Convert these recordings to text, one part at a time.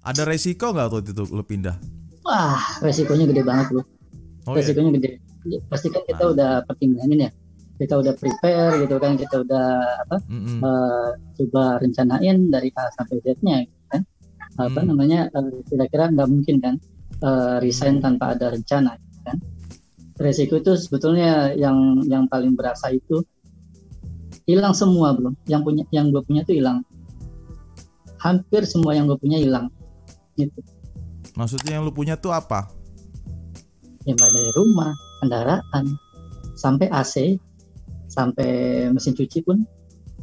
Ada resiko nggak waktu itu lu pindah? Wah, resikonya gede banget bro. Oh iya. resikonya gede. Pasti kan kita udah pertimbangin ya. Kita udah prepare gitu kan, kita udah apa? Mm-mm. eh, coba rencanain dari A sampai Z-nya gitu kan. Apa Hmm. namanya? eh, kira-kira nggak mungkin kan eh, resign tanpa ada rencana gitu kan. Resiko itu sebetulnya yang yang paling berasa itu hilang semua belum. Yang punya yang gue punya tuh hilang. Hampir semua yang gue punya hilang. Gitu. Maksudnya yang lu punya tuh apa? ya mulai dari rumah, kendaraan, sampai AC, sampai mesin cuci pun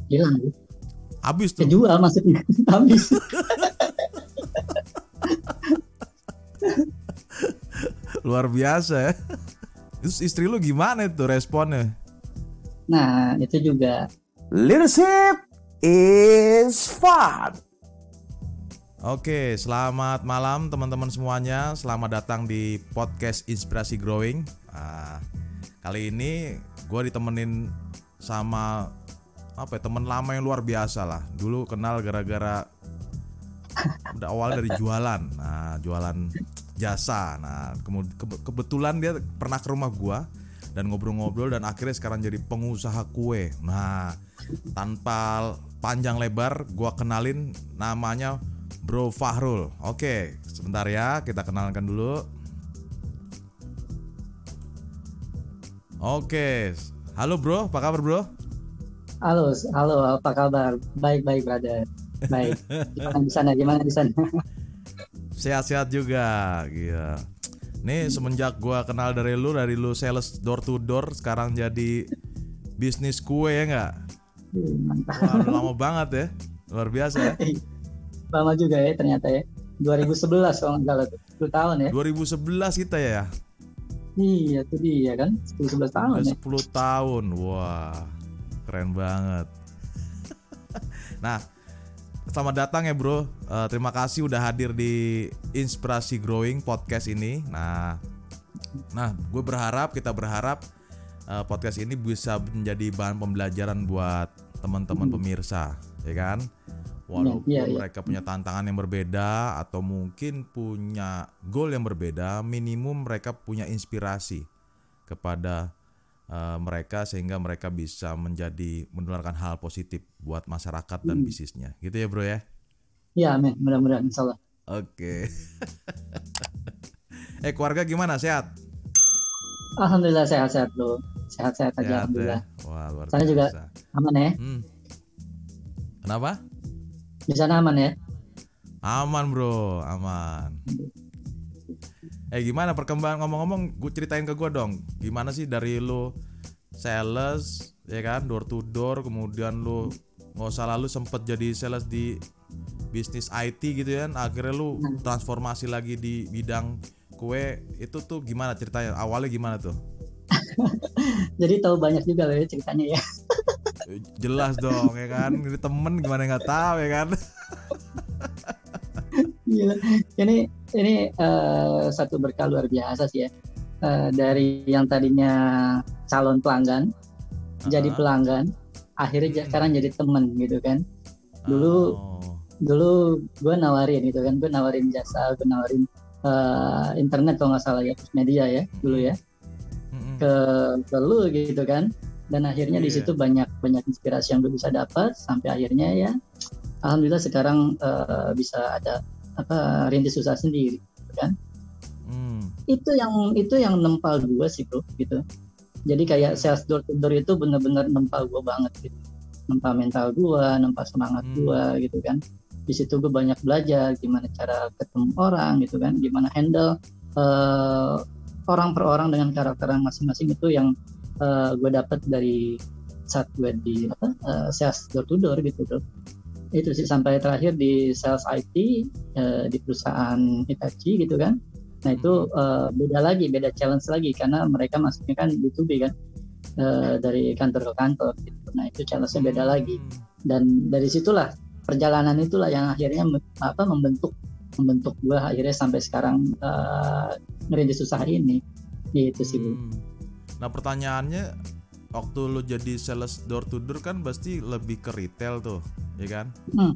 hilang, Bu. Habis tuh. kejual maksudnya habis. Luar biasa ya. Terus istri lu gimana itu responnya? Nah itu juga Leadership is fun. Oke, selamat malam teman-teman semuanya. Selamat datang di podcast Inspirasi Growing. Ah, kali ini gue ditemenin sama apa ya, teman lama yang luar biasa lah. Dulu kenal gara-gara udah awal dari jualan. Nah, jualan jasa. Nah, kebe- kebetulan dia pernah ke rumah gua dan ngobrol-ngobrol dan akhirnya sekarang jadi pengusaha kue. Nah, tanpa panjang lebar gua kenalin namanya Bro Fahrul. Oke, sebentar ya, kita kenalkan dulu. Oke. Halo Bro, apa kabar Bro? halo halo apa kabar baik baik brother baik gimana di sana gimana di sana Sehat-sehat juga, gitu. Nih semenjak gua kenal dari lu, dari lu sales door to door, sekarang jadi bisnis kue ya nggak? Mantap Wah, lama banget ya, luar biasa ya. Lama juga ya ternyata ya 2011 kalau nggak salah tuh 10 tahun ya 2011 kita ya, iya tuh dia kan 10 11 tahun udah ya 10 tahun, wah keren banget. nah, selamat datang ya bro. Eh, terima kasih udah hadir di Inspirasi Growing podcast ini. Nah, nah gue berharap kita berharap eh, podcast ini bisa menjadi bahan pembelajaran buat teman-teman pemirsa, ya kan? Walaupun Iya, iya. mereka punya tantangan yang berbeda atau mungkin punya goal yang berbeda, minimum mereka punya inspirasi kepada eh, mereka sehingga mereka bisa menjadi menularkan hal positif buat masyarakat dan bisnisnya. Gitu ya, Bro ya. iya amin mudah-mudahan insya Allah Oke. eh, keluarga gimana? Sehat? Alhamdulillah sehat-sehat bro sehat-sehat aja Sehat ya. alhamdulillah Wah, luar Saya juga- biasa. aman ya Hmm. Kenapa? Di sana aman ya Aman, Bro. Aman. Eh, gimana perkembangan ngomong-ngomong, gue ceritain ke gue dong. Gimana sih dari lu sales, ya kan, door to door, kemudian lu nggak usah lalu sempet jadi sales di bisnis IT gitu kan, akhirnya lu transformasi lagi di bidang kue, itu tuh gimana ceritanya? Awalnya gimana tuh? jadi tahu banyak juga loh ya ceritanya ya Jelas dong, ya kan? Ini temen gimana nggak tahu ya kan? Gila. ini ini eh, satu berkah luar biasa sih ya Eh, dari yang tadinya calon pelanggan jadi Ah. pelanggan akhirnya Hmm. sekarang jadi temen gitu kan Dulu- Oh. dulu gue nawarin gitu kan gue nawarin jasa gue nawarin eh, internet kalau nggak salah ya terus media ya dulu ya Mm-mm. ke ke lu gitu kan dan akhirnya di Iya. situ banyak banyak inspirasi yang gue bisa dapat sampai akhirnya ya alhamdulillah sekarang eh, bisa ada apa rintis usaha sendiri Hmm. itu yang itu yang nempal gue sih bro gitu jadi kayak sales door to door itu bener-bener nempal gue banget gitu nempal mental gue nempal semangat Hmm. gue gitu kan di situ gue banyak belajar gimana cara ketemu orang gitu kan gimana handle eh, orang per orang dengan karakter masing-masing itu yang gue dapat dari saat gue di apa eh, sales door to door gitu bro itu sih sampai terakhir di sales IT eh, di perusahaan Hitachi gitu kan Nah itu eh, beda lagi, beda challenge lagi karena mereka masuknya kan B2B kan eh, dari kantor ke kantor. Gitu. Nah itu challenge-nya beda lagi. Dan dari situlah perjalanan itulah yang akhirnya apa membentuk membentuk gua akhirnya sampai sekarang eh, ngerintis usaha ini. Gitu sih Bu. Hmm. Nah pertanyaannya waktu lu jadi sales door to door kan pasti lebih ke retail tuh, ya kan? Hmm.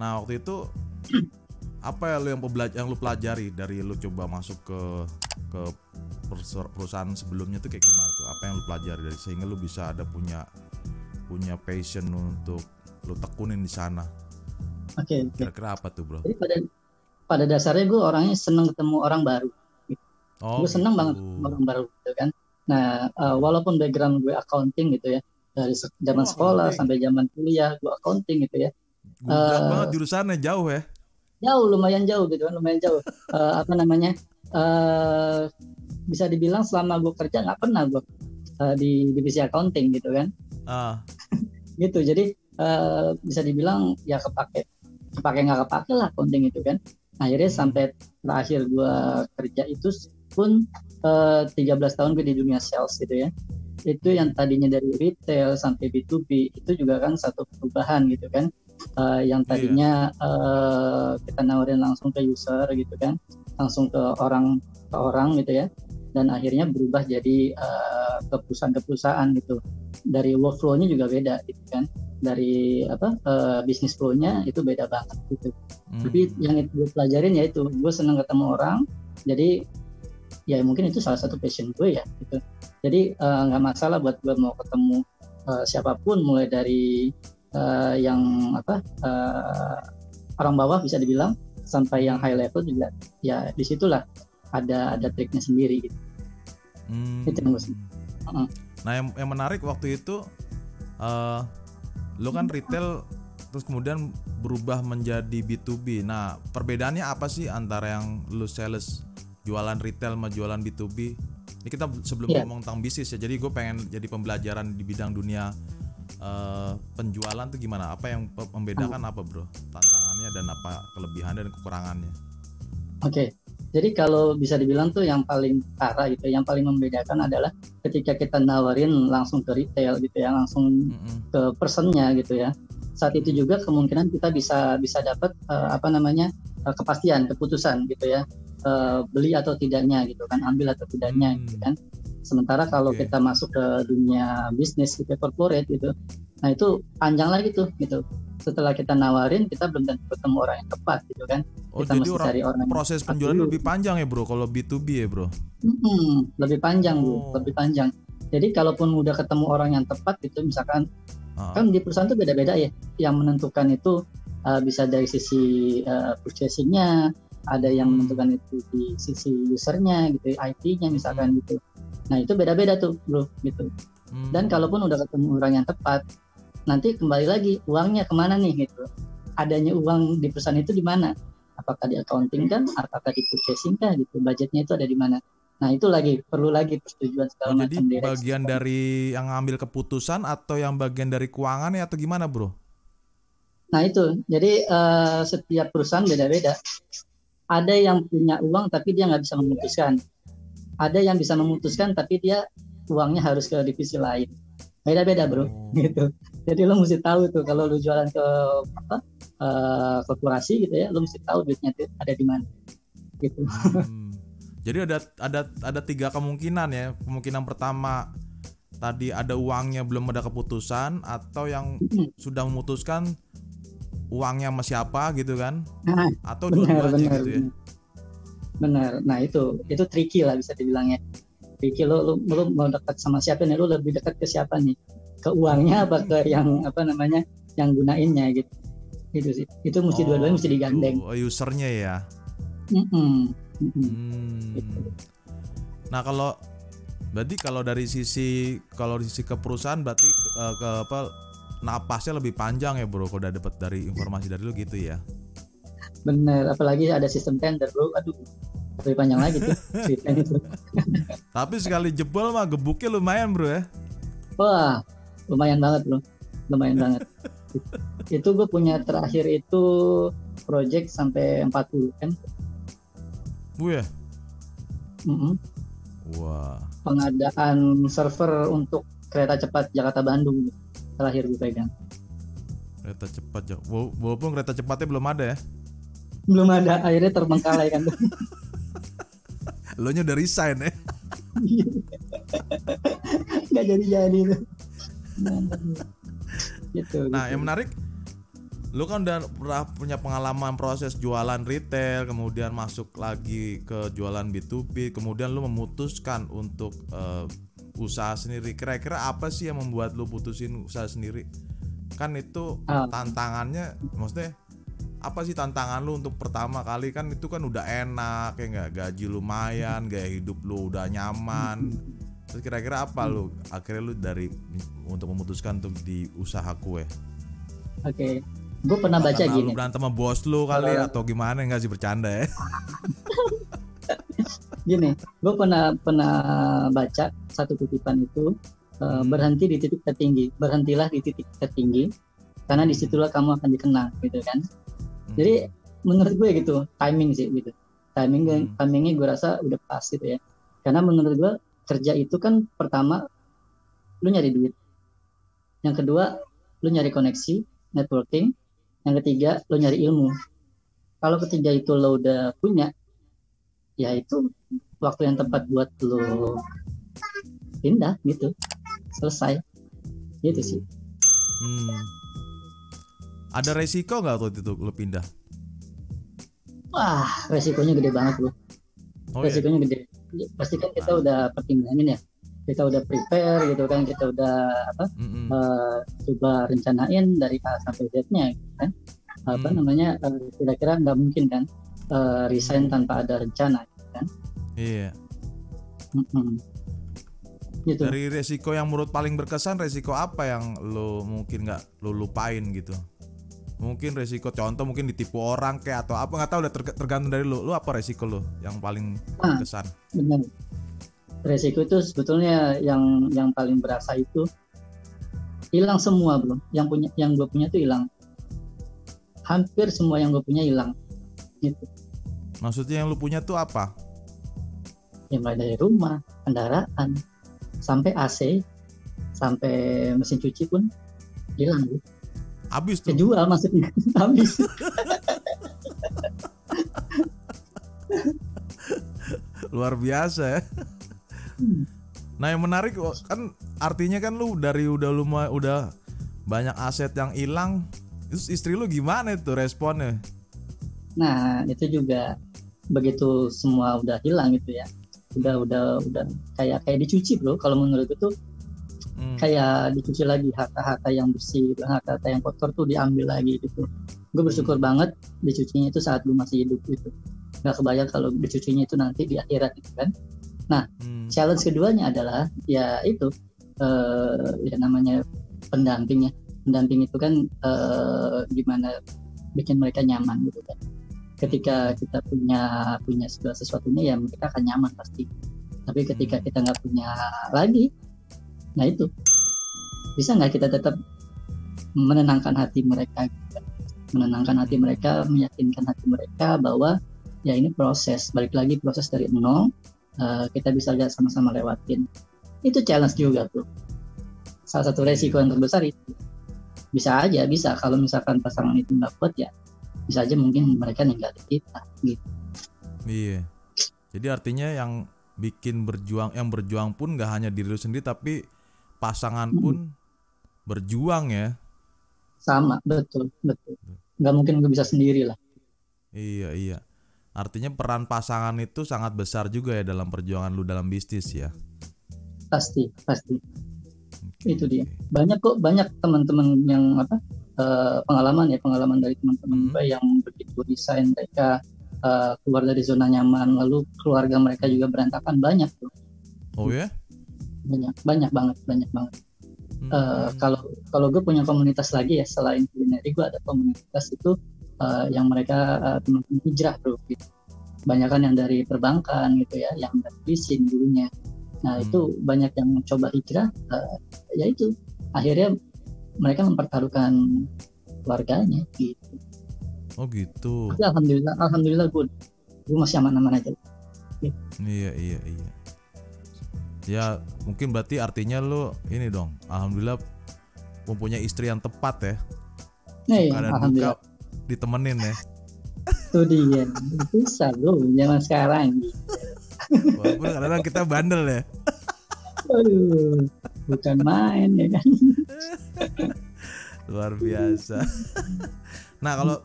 Nah waktu itu apa ya lu yang yang lu pelajari dari lu coba masuk ke ke perus- perusahaan sebelumnya tuh kayak gimana tuh? Apa yang lu pelajari dari sehingga lu bisa ada punya punya passion untuk lu tekunin di sana. Oke, oke. Kira-kira apa tuh, Bro? Jadi pada pada dasarnya gue orangnya seneng ketemu orang baru. Oh, gue seneng gitu. banget ketemu orang baru gitu kan. Nah, eh, walaupun background gue accounting gitu ya, dari se- zaman Oh, sekolah accounting. sampai zaman kuliah gue accounting gitu ya. Berat eh, banget jurusannya jauh ya. Jauh, lumayan jauh gitu kan, lumayan jauh. Eh, apa namanya? eh bisa dibilang selama gue kerja nggak pernah gue eh, di divisi accounting gitu kan. Ah, gitu jadi eh, bisa dibilang ya kepake kepake nggak kepake lah accounting itu kan akhirnya sampai terakhir gua kerja itu pun eh, 13 tahun gue di dunia sales gitu ya. Itu yang tadinya dari retail sampai B2B itu juga kan satu perubahan gitu kan. Eh, yang tadinya eh, kita nawarin langsung ke user gitu kan langsung ke orang ke orang gitu ya. Dan akhirnya berubah jadi eh, ke perusahaan ke perusahaan gitu. Dari workflow-nya juga beda gitu kan. Dari apa eh, bisnis flow-nya itu beda banget gitu. Hmm. tapi yang gue pelajarin ya itu gue seneng ketemu orang jadi ya mungkin itu salah satu passion gue ya gitu jadi eh, nggak masalah buat gue mau ketemu eh, siapa pun mulai dari eh, yang apa eh, orang bawah bisa dibilang sampai yang high level juga ya di situlah ada ada triknya sendiri gitu Hmm. Itu yang. Heeh. Nah, yang, yang menarik waktu itu eh lu kan retail terus kemudian berubah menjadi B2B. Nah, perbedaannya apa sih antara yang lu sales jualan retail sama jualan B2B? Ini kita sebelum Iya. ngomong tentang bisnis ya. Jadi gue pengen jadi pembelajaran di bidang dunia eh, penjualan tuh gimana? Apa yang membedakan apa, Bro? Tantangannya dan apa kelebihannya dan kekurangannya? Oke, jadi kalau bisa dibilang tuh yang paling parah gitu, yang paling membedakan adalah ketika kita nawarin langsung ke retail gitu ya, langsung Mm-mm. ke personnya gitu ya. Saat itu juga kemungkinan kita bisa bisa dapat eh, apa namanya eh, kepastian, keputusan gitu ya, Eh, beli atau tidaknya gitu kan, ambil atau tidaknya Hmm. gitu kan. Sementara kalau Oke. kita masuk ke dunia bisnis gitu, corporate gitu, nah itu panjang lagi tuh gitu. Setelah kita nawarin, kita belum tentu ketemu orang yang tepat gitu kan. Oh, kita jadi mesti orang cari orang yang proses penjualan dulu. lebih panjang ya, Bro, kalau B2B ya, Bro? Mm-mm, lebih panjang Oh. lebih panjang. Jadi kalaupun udah ketemu orang yang tepat gitu, misalkan Ah. kan di perusahaan tuh beda-beda ya. Yang menentukan itu uh, bisa dari sisi uh, purchasing-nya, ada yang Hmm. menentukan itu di sisi usernya gitu, IT-nya misalkan gitu. Nah itu beda-beda tuh bro gitu. Hmm. Dan kalaupun udah ketemu orang yang tepat, nanti kembali lagi uangnya ke mana nih gitu. Adanya uang di perusahaan itu di mana? Apakah di accounting kan? Apakah di purchasing kah gitu? Budgetnya itu ada di mana? Nah itu lagi perlu lagi persetujuan segala Oh, jadi macam direksi. bagian dari yang ngambil keputusan atau yang bagian dari keuangan ya atau gimana, Bro? Nah itu, jadi eh, setiap perusahaan beda-beda. Ada yang punya uang tapi dia nggak bisa memutuskan. Ada yang bisa memutuskan tapi dia uangnya harus ke divisi lain. Beda-beda bro, Oh. gitu. Jadi lo mesti tahu tuh kalau lo jualan ke apa eh, korporasi gitu ya, lo mesti tahu duitnya tuh ada di mana. Gitu. Hmm. Jadi ada ada ada tiga kemungkinan ya. Kemungkinan pertama tadi ada uangnya belum ada keputusan atau yang Mm-mm. sudah memutuskan uangnya sama siapa gitu kan? Nah, Atau dua-duanya gitu ya. benar nah itu itu tricky lah bisa dibilangnya tricky lo lo, lo mau dekat sama siapa nih lo lebih dekat ke siapa nih ke uangnya apa ke yang apa namanya yang gunainnya gitu itu sih itu mesti Oh, dua-duanya mesti digandeng usernya ya. Mm-mm. Mm-mm. Hmm. Gitu. Nah kalau berarti kalau dari sisi kalau dari sisi ke perusahaan berarti ke, eh, ke apa napasnya lebih panjang ya bro kalau udah dapat dari informasi dari lu gitu ya. bener apalagi ada sistem tender bro aduh lebih panjang lagi tuh ceritanya Tapi sekali jebol mah gebuknya lumayan bro ya. wah lumayan banget bro lumayan banget itu gue punya terakhir itu project sampai 40 kan Bu ya. Mm-mm. Wah. pengadaan server untuk kereta cepat Jakarta Bandung terakhir gue pegang Kereta cepat jauh. Wa- Walaupun kereta cepatnya belum ada ya. belum ada akhirnya terbengkalai kan Lo nya udah resign ya. nggak jadi jadi itu gitu Nah gitu. yang menarik lu kan udah pernah punya pengalaman proses jualan retail, kemudian masuk lagi ke jualan B2B, kemudian lu memutuskan untuk eh, usaha sendiri. Kira-kira apa sih yang membuat lu putusin usaha sendiri? Kan itu Ah. tantangannya, maksudnya apa sih tantangan lu untuk pertama kali kan itu kan udah enak ya nggak gaji lumayan gaya hidup lu udah nyaman terus kira-kira apa lu akhirnya lu dari untuk memutuskan untuk di usaha kue Oke, gue pernah baca karena gini. lu berantem sama bos lu kali Kalau- atau gimana nggak sih bercanda ya Gini, gue pernah pernah baca satu kutipan itu Hmm. berhenti di titik tertinggi, berhentilah di titik tertinggi, karena di situlah kamu akan dikenang, gitu kan? Hmm. Jadi menurut gue gitu, timing sih gitu. Timing Hmm. timingnya gue rasa udah pas gitu ya. Karena menurut gue kerja itu kan pertama lu nyari duit, yang kedua lu nyari koneksi, networking, yang ketiga lu nyari ilmu. Kalau ketiga itu lo udah punya, ya itu waktu yang tepat buat lo pindah gitu, selesai. Gitu sih. Hmm. ada resiko nggak waktu itu lu pindah Wah, resikonya gede banget loh. oh iya resikonya gede. Pasti kan kita udah pertimbangin ya. Kita udah prepare gitu kan, kita udah apa Mm-mm. eh, coba rencanain dari A sampai Z-nya gitu kan. Apa Hmm. namanya eh, kira-kira nggak mungkin kan eh, resign tanpa ada rencana iya Mm-mm. gitu. dari resiko yang menurut paling berkesan resiko apa yang lu mungkin nggak lu lupain gitu mungkin resiko contoh mungkin ditipu orang kayak atau apa nggak tahu udah terg- tergantung dari lu lu apa resiko lu yang paling Ah. berkesan Benar. Resiko itu sebetulnya yang yang paling berasa itu hilang semua belum. Yang punya yang gue punya tuh hilang. Hampir semua yang gue punya hilang. Gitu. Maksudnya yang lu punya tuh apa Ya mulai dari rumah, kendaraan, sampai AC, sampai mesin cuci pun hilang. habis tuh Kejual maksudnya habis. luar biasa ya Hmm. nah yang menarik oh, kan artinya kan lu dari udah lu ma- udah banyak aset yang hilang terus istri lu gimana itu responnya Nah itu juga begitu semua udah hilang gitu ya. Udah udah udah kayak kayak dicuci bro. Kalau menurut itu Hmm. kayak dicuci lagi harta-harta yang bersih harta-harta yang kotor tuh diambil lagi gitu gue bersyukur banget dicucinya itu saat gue masih hidup gitu nggak kebayang kalau dicucinya itu nanti di akhirat gitu kan Hmm. challenge keduanya adalah ya itu eh, ya namanya pendamping ya pendamping itu kan eh, gimana bikin mereka nyaman gitu kan ketika kita punya punya segala sesuatunya ya mereka akan nyaman pasti. Tapi ketika Hmm. kita nggak punya lagi nah itu. Bisa nggak kita tetap menenangkan hati mereka? Gitu menenangkan hati mereka meyakinkan hati mereka bahwa ya ini proses. Balik lagi proses dari nol eh, kita bisa lihat sama-sama lewatin. Itu challenge juga bro. Salah satu resiko yang terbesar itu. Bisa aja bisa. Kalau misalkan pasangan itu nggak kuat ya bisa aja mungkin mereka ninggalin kita gitu Iya. Jadi artinya yang bikin berjuang, yang berjuang pun nggak hanya diri lu sendiri, tapi pasangan Hmm. pun berjuang ya. sama betul betul nggak mungkin gue bisa sendiri lah Iya iya. Artinya peran pasangan itu sangat besar juga ya dalam perjuangan lu dalam bisnis ya. pasti pasti Oke, Itu dia. banyak kok banyak teman-teman yang apa eh, pengalaman ya pengalaman dari teman-teman Hmm. gue yang begitu desain mereka eh, keluar dari zona nyaman lalu keluarga mereka juga berantakan banyak tuh Oh ya? banyak banyak banget banyak banget Hmm. Eh, kalau kalau gue punya komunitas lagi ya selain kulineri gue ada komunitas itu eh, yang mereka eh, teman-teman hijrah bro gitu. banyak kan yang dari perbankan gitu ya yang dari leasing dulunya nah Hmm. itu banyak yang coba hijrah eh, ya itu akhirnya mereka mempertaruhkan keluarganya gitu Oh gitu. tapi alhamdulillah alhamdulillah gue gue masih aman-aman aja Iya iya iya. Ya mungkin berarti artinya lu ini dong. Alhamdulillah mempunyai istri yang tepat ya. nah, iya, duka alhamdulillah ditemenin ya. itu dia bisa bro zaman sekarang gitu. Walaupun kadang-kadang kita bandel ya. Aduh, bukan main ya kan? Luar biasa. Nah kalau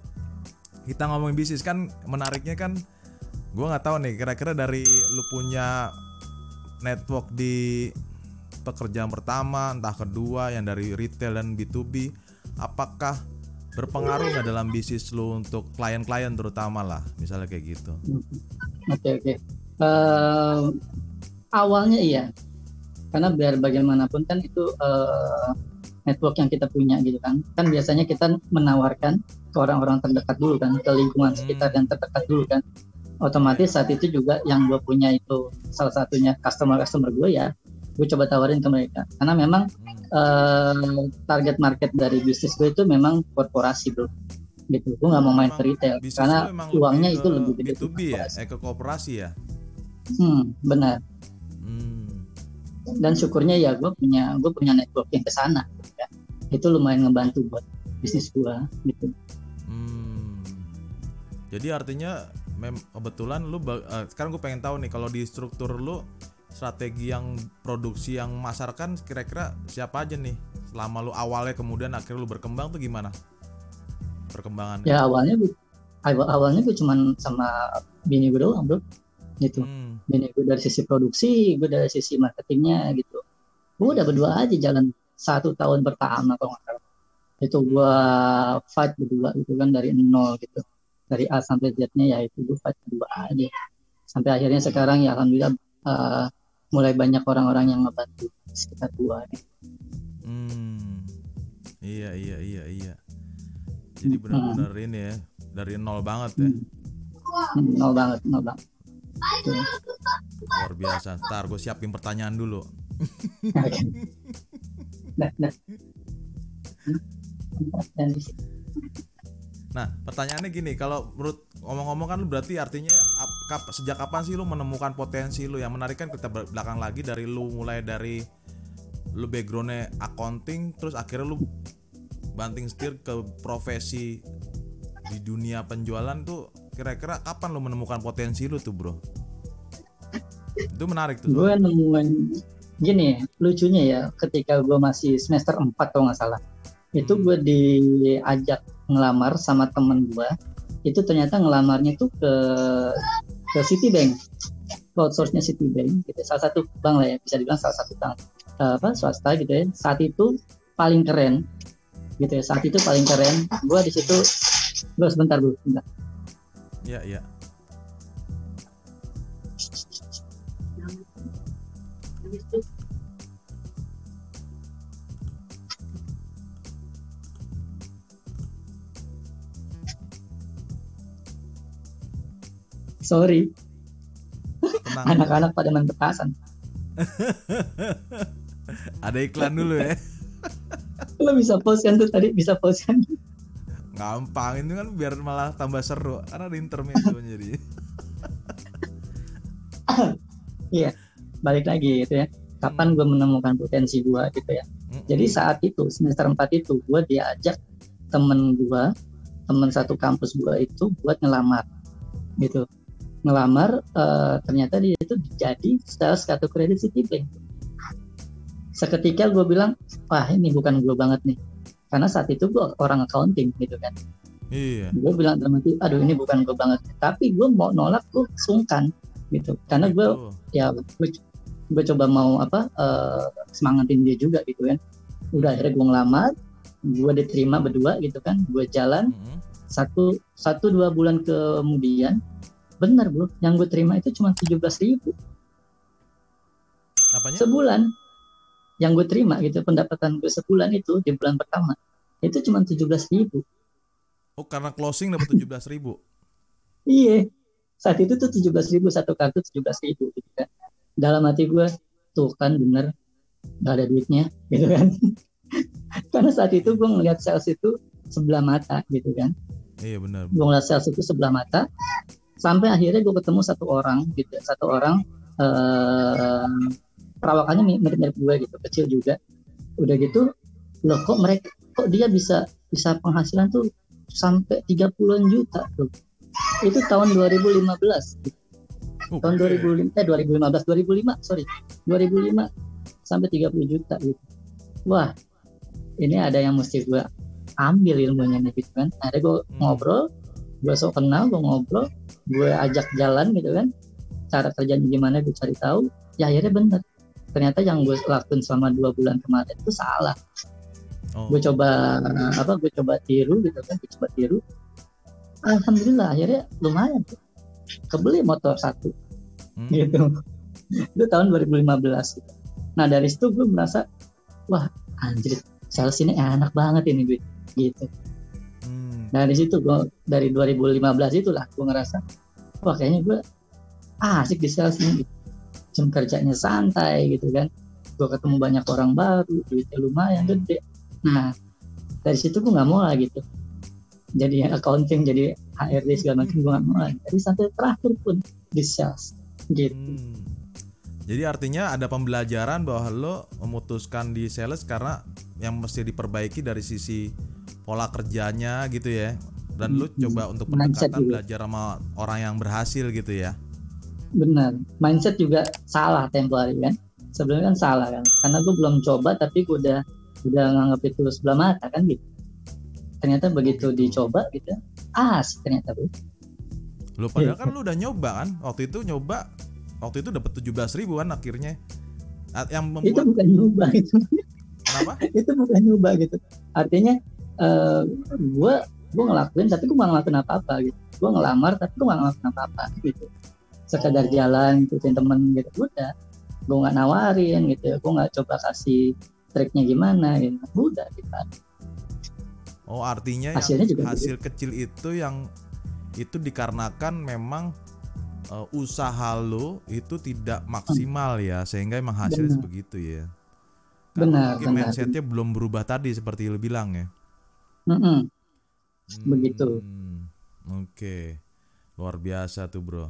kita ngomongin bisnis kan menariknya kan gue nggak tahu nih kira-kira dari lu punya network di pekerjaan pertama entah kedua yang dari retail dan B2B apakah berpengaruh nggak dalam bisnis lu untuk klien-klien terutama lah misalnya kayak gitu? Oke oke. Eh, awalnya iya, karena biar bagaimanapun kan itu eh, network yang kita punya gitu kan. Kan biasanya kita menawarkan ke orang-orang terdekat dulu kan, ke lingkungan Hmm. sekitar yang terdekat dulu kan. Otomatis saat itu juga yang gue punya itu salah satunya customer customer gue ya, gue coba tawarin ke mereka. Karena memang eh, target market dari bisnis gue itu memang korporasi bro gitu gue nggak mau main ke retail karena uangnya itu lebih gede B2B di ya korporasi. eh ke kooperasi ya hmm, benar. Dan syukurnya ya gue punya gue punya network yang ke sana gitu kan. itu lumayan ngebantu buat bisnis gue gitu Hmm. Jadi artinya mem kebetulan lu eh, sekarang gue pengen tahu nih kalau di struktur lu strategi yang produksi yang masarkan kira-kira siapa aja nih selama lu awalnya kemudian akhirnya lu berkembang tuh gimana perkembangan ya awalnya awal awalnya gue cuman sama bini gue doang bro gitu hmm. Bini gue dari sisi produksi gue dari sisi marketingnya gitu. Gue udah berdua aja jalan satu tahun pertama kalau nggak salah. Itu gue fight berdua gitu kan dari nol gitu. Dari A sampai Z-nya ya itu gue fight berdua aja. Sampai akhirnya sekarang ya alhamdulillah eh, mulai banyak orang-orang yang ngebantu sekitar gua gitu. Hmm. iya iya iya iya. Jadi benar-benar ini ya dari nol banget ya. Hmm, nol banget nol banget. Luar biasa ntar gue siapin pertanyaan dulu nah, pertanyaannya gini, kalau menurut ngomong-ngomong kan lu berarti artinya ap- kap- sejak kapan sih lu menemukan potensi lu? Yang menarik kan kita belakang lagi dari lu mulai dari lu backgroundnya accounting, terus akhirnya lu banting setir ke profesi di dunia penjualan tuh kira-kira kapan lu menemukan potensi lu tuh bro? Itu menarik tuh. gue nemuin gini lucunya ya ketika gue masih semester 4 kalau nggak salah. Itu Hmm. gue diajak ngelamar sama temen gue itu ternyata ngelamarnya tuh ke ke Citibank. Ke outsource-nya Citibank gitu salah satu bank lah ya bisa dibilang salah satu bank eh, apa swasta gitu ya. Saat itu paling keren gitu ya. Saat itu paling keren. Gue di situ gue sebentar bu sebentar Iya, iya. sorry. Anak-anak pada main petasan. Ada iklan dulu ya. lo bisa pause kan tuh tadi? Bisa pause kan Gampang itu kan biar malah tambah seru karena ada intermezzo jadi. Iya, balik lagi gitu ya. Kapan gue menemukan potensi gue gitu ya. Jadi saat itu semester 4 itu gue diajak temen gue, temen satu kampus gue itu buat ngelamar gitu. Ngelamar eh, ternyata dia itu jadi sales kartu kredit Citibank. Seketika gue bilang, wah ini bukan gue banget nih. Karena saat itu gue orang accounting gitu kan. Iya. Gue bilang dalam hati, aduh ini bukan gue banget. Tapi gue mau nolak gue sungkan gitu. Karena gue Gitu. ya gue, gue coba mau apa eh, semangatin dia juga gitu kan udah akhirnya gue ngelamar gue diterima berdua gitu kan gue jalan Mm-mm. satu satu dua bulan kemudian benar bro yang gue terima itu cuma tujuh belas ribu Apanya? sebulan yang gue terima gitu pendapatan gue sebulan itu di bulan pertama itu cuma tujuh belas ribu. Oh karena closing dapat tujuh belas ribu. iya. Saat itu tuh tujuh belas ribu satu kartu tujuh belas ribu gitu kan. Dalam hati gue tuh kan bener gak ada duitnya gitu kan. Karena saat itu gue ngeliat sales itu sebelah mata gitu kan. Iya benar. gue ngeliat sales itu sebelah mata sampai akhirnya gue ketemu satu orang gitu satu orang eh perawakannya mi- mirip-mirip gue gitu kecil juga. Udah gitu loh kok mereka kok dia bisa bisa penghasilan tuh sampai 30-an juta tuh itu tahun 2015 Oke. tahun 2005 eh 2015 2005 sorry. 2005 sampai 30 juta gitu. Wah ini ada yang mesti gue ambil ilmunya nih gitu kan. Akhirnya gue Hmm. ngobrol gue sok kenal gue ngobrol gue ajak jalan gitu kan. Cara kerjanya gimana gue cari tahu. Ya akhirnya bener ternyata yang gue lakuin selama dua bulan kemarin itu salah Oh. gue coba apa gue coba tiru gitu kan gue coba tiru alhamdulillah akhirnya lumayan tuh. kebeli motor satu Hmm. gitu itu tahun 2015 gitu. nah dari situ gue merasa wah anjir sales ini enak banget ini gue gitu Hmm. dari situ gue dari 2015 itulah gue ngerasa wah kayaknya gue asik di sales ini gitu. Jam kerjanya santai gitu kan gue ketemu banyak orang baru duitnya lumayan Hmm. gede nah dari situ gue nggak mau lah gitu jadi accounting jadi HRD segala macam gue nggak mau lagi jadi sampai terakhir pun di sales gitu Hmm. Jadi artinya ada pembelajaran bahwa lo memutuskan di sales karena yang mesti diperbaiki dari sisi pola kerjanya gitu ya. Dan lo Hmm. coba untuk Mindset pendekatan belajar sama orang yang berhasil gitu ya. Benar mindset juga salah tempo hari kan sebelumnya kan salah kan karena gue belum coba tapi gue udah udah nganggap itu sebelah mata kan gitu ternyata begitu gitu. dicoba gitu asik ternyata bro Lo padahal Iya. kan lo udah nyoba kan. Waktu itu nyoba waktu itu dapat 17 ribu kan akhirnya. Ah, Yang itu membuat bukan nyoba itu kenapa? itu bukan nyoba gitu artinya eh gue gue ngelakuin tapi gue gak ngelakuin apa apa gitu gue ngelamar tapi gue gak ngelakuin apa apa gitu sekedar Oh. jalan ikutin temen gitu udah gue nggak nawarin gitu ya gue nggak coba kasih triknya gimana gitu udah gitu Oh artinya Hasilnya yang juga hasil kecil itu yang itu dikarenakan memang uh, usaha lo itu tidak maksimal ya sehingga emang hasilnya Benar. begitu ya. Benar, mungkin benar. mindsetnya belum berubah tadi seperti lo bilang ya. Mm-mm. Begitu. Hmm, Oke, luar biasa tuh bro.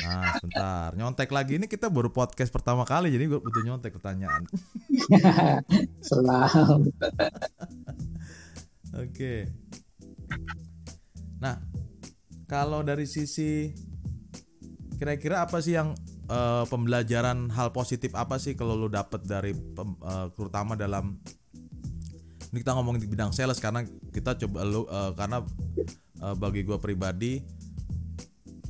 Nah sebentar, nyontek lagi ini kita baru podcast pertama kali jadi gue butuh nyontek pertanyaan. Selalu. Oke. Nah, kalau dari sisi kira-kira apa sih yang eh, pembelajaran hal positif apa sih kalau lu dapet dari eh, terutama dalam ini kita ngomongin di bidang sales karena kita coba lu eh, karena eh, bagi gua pribadi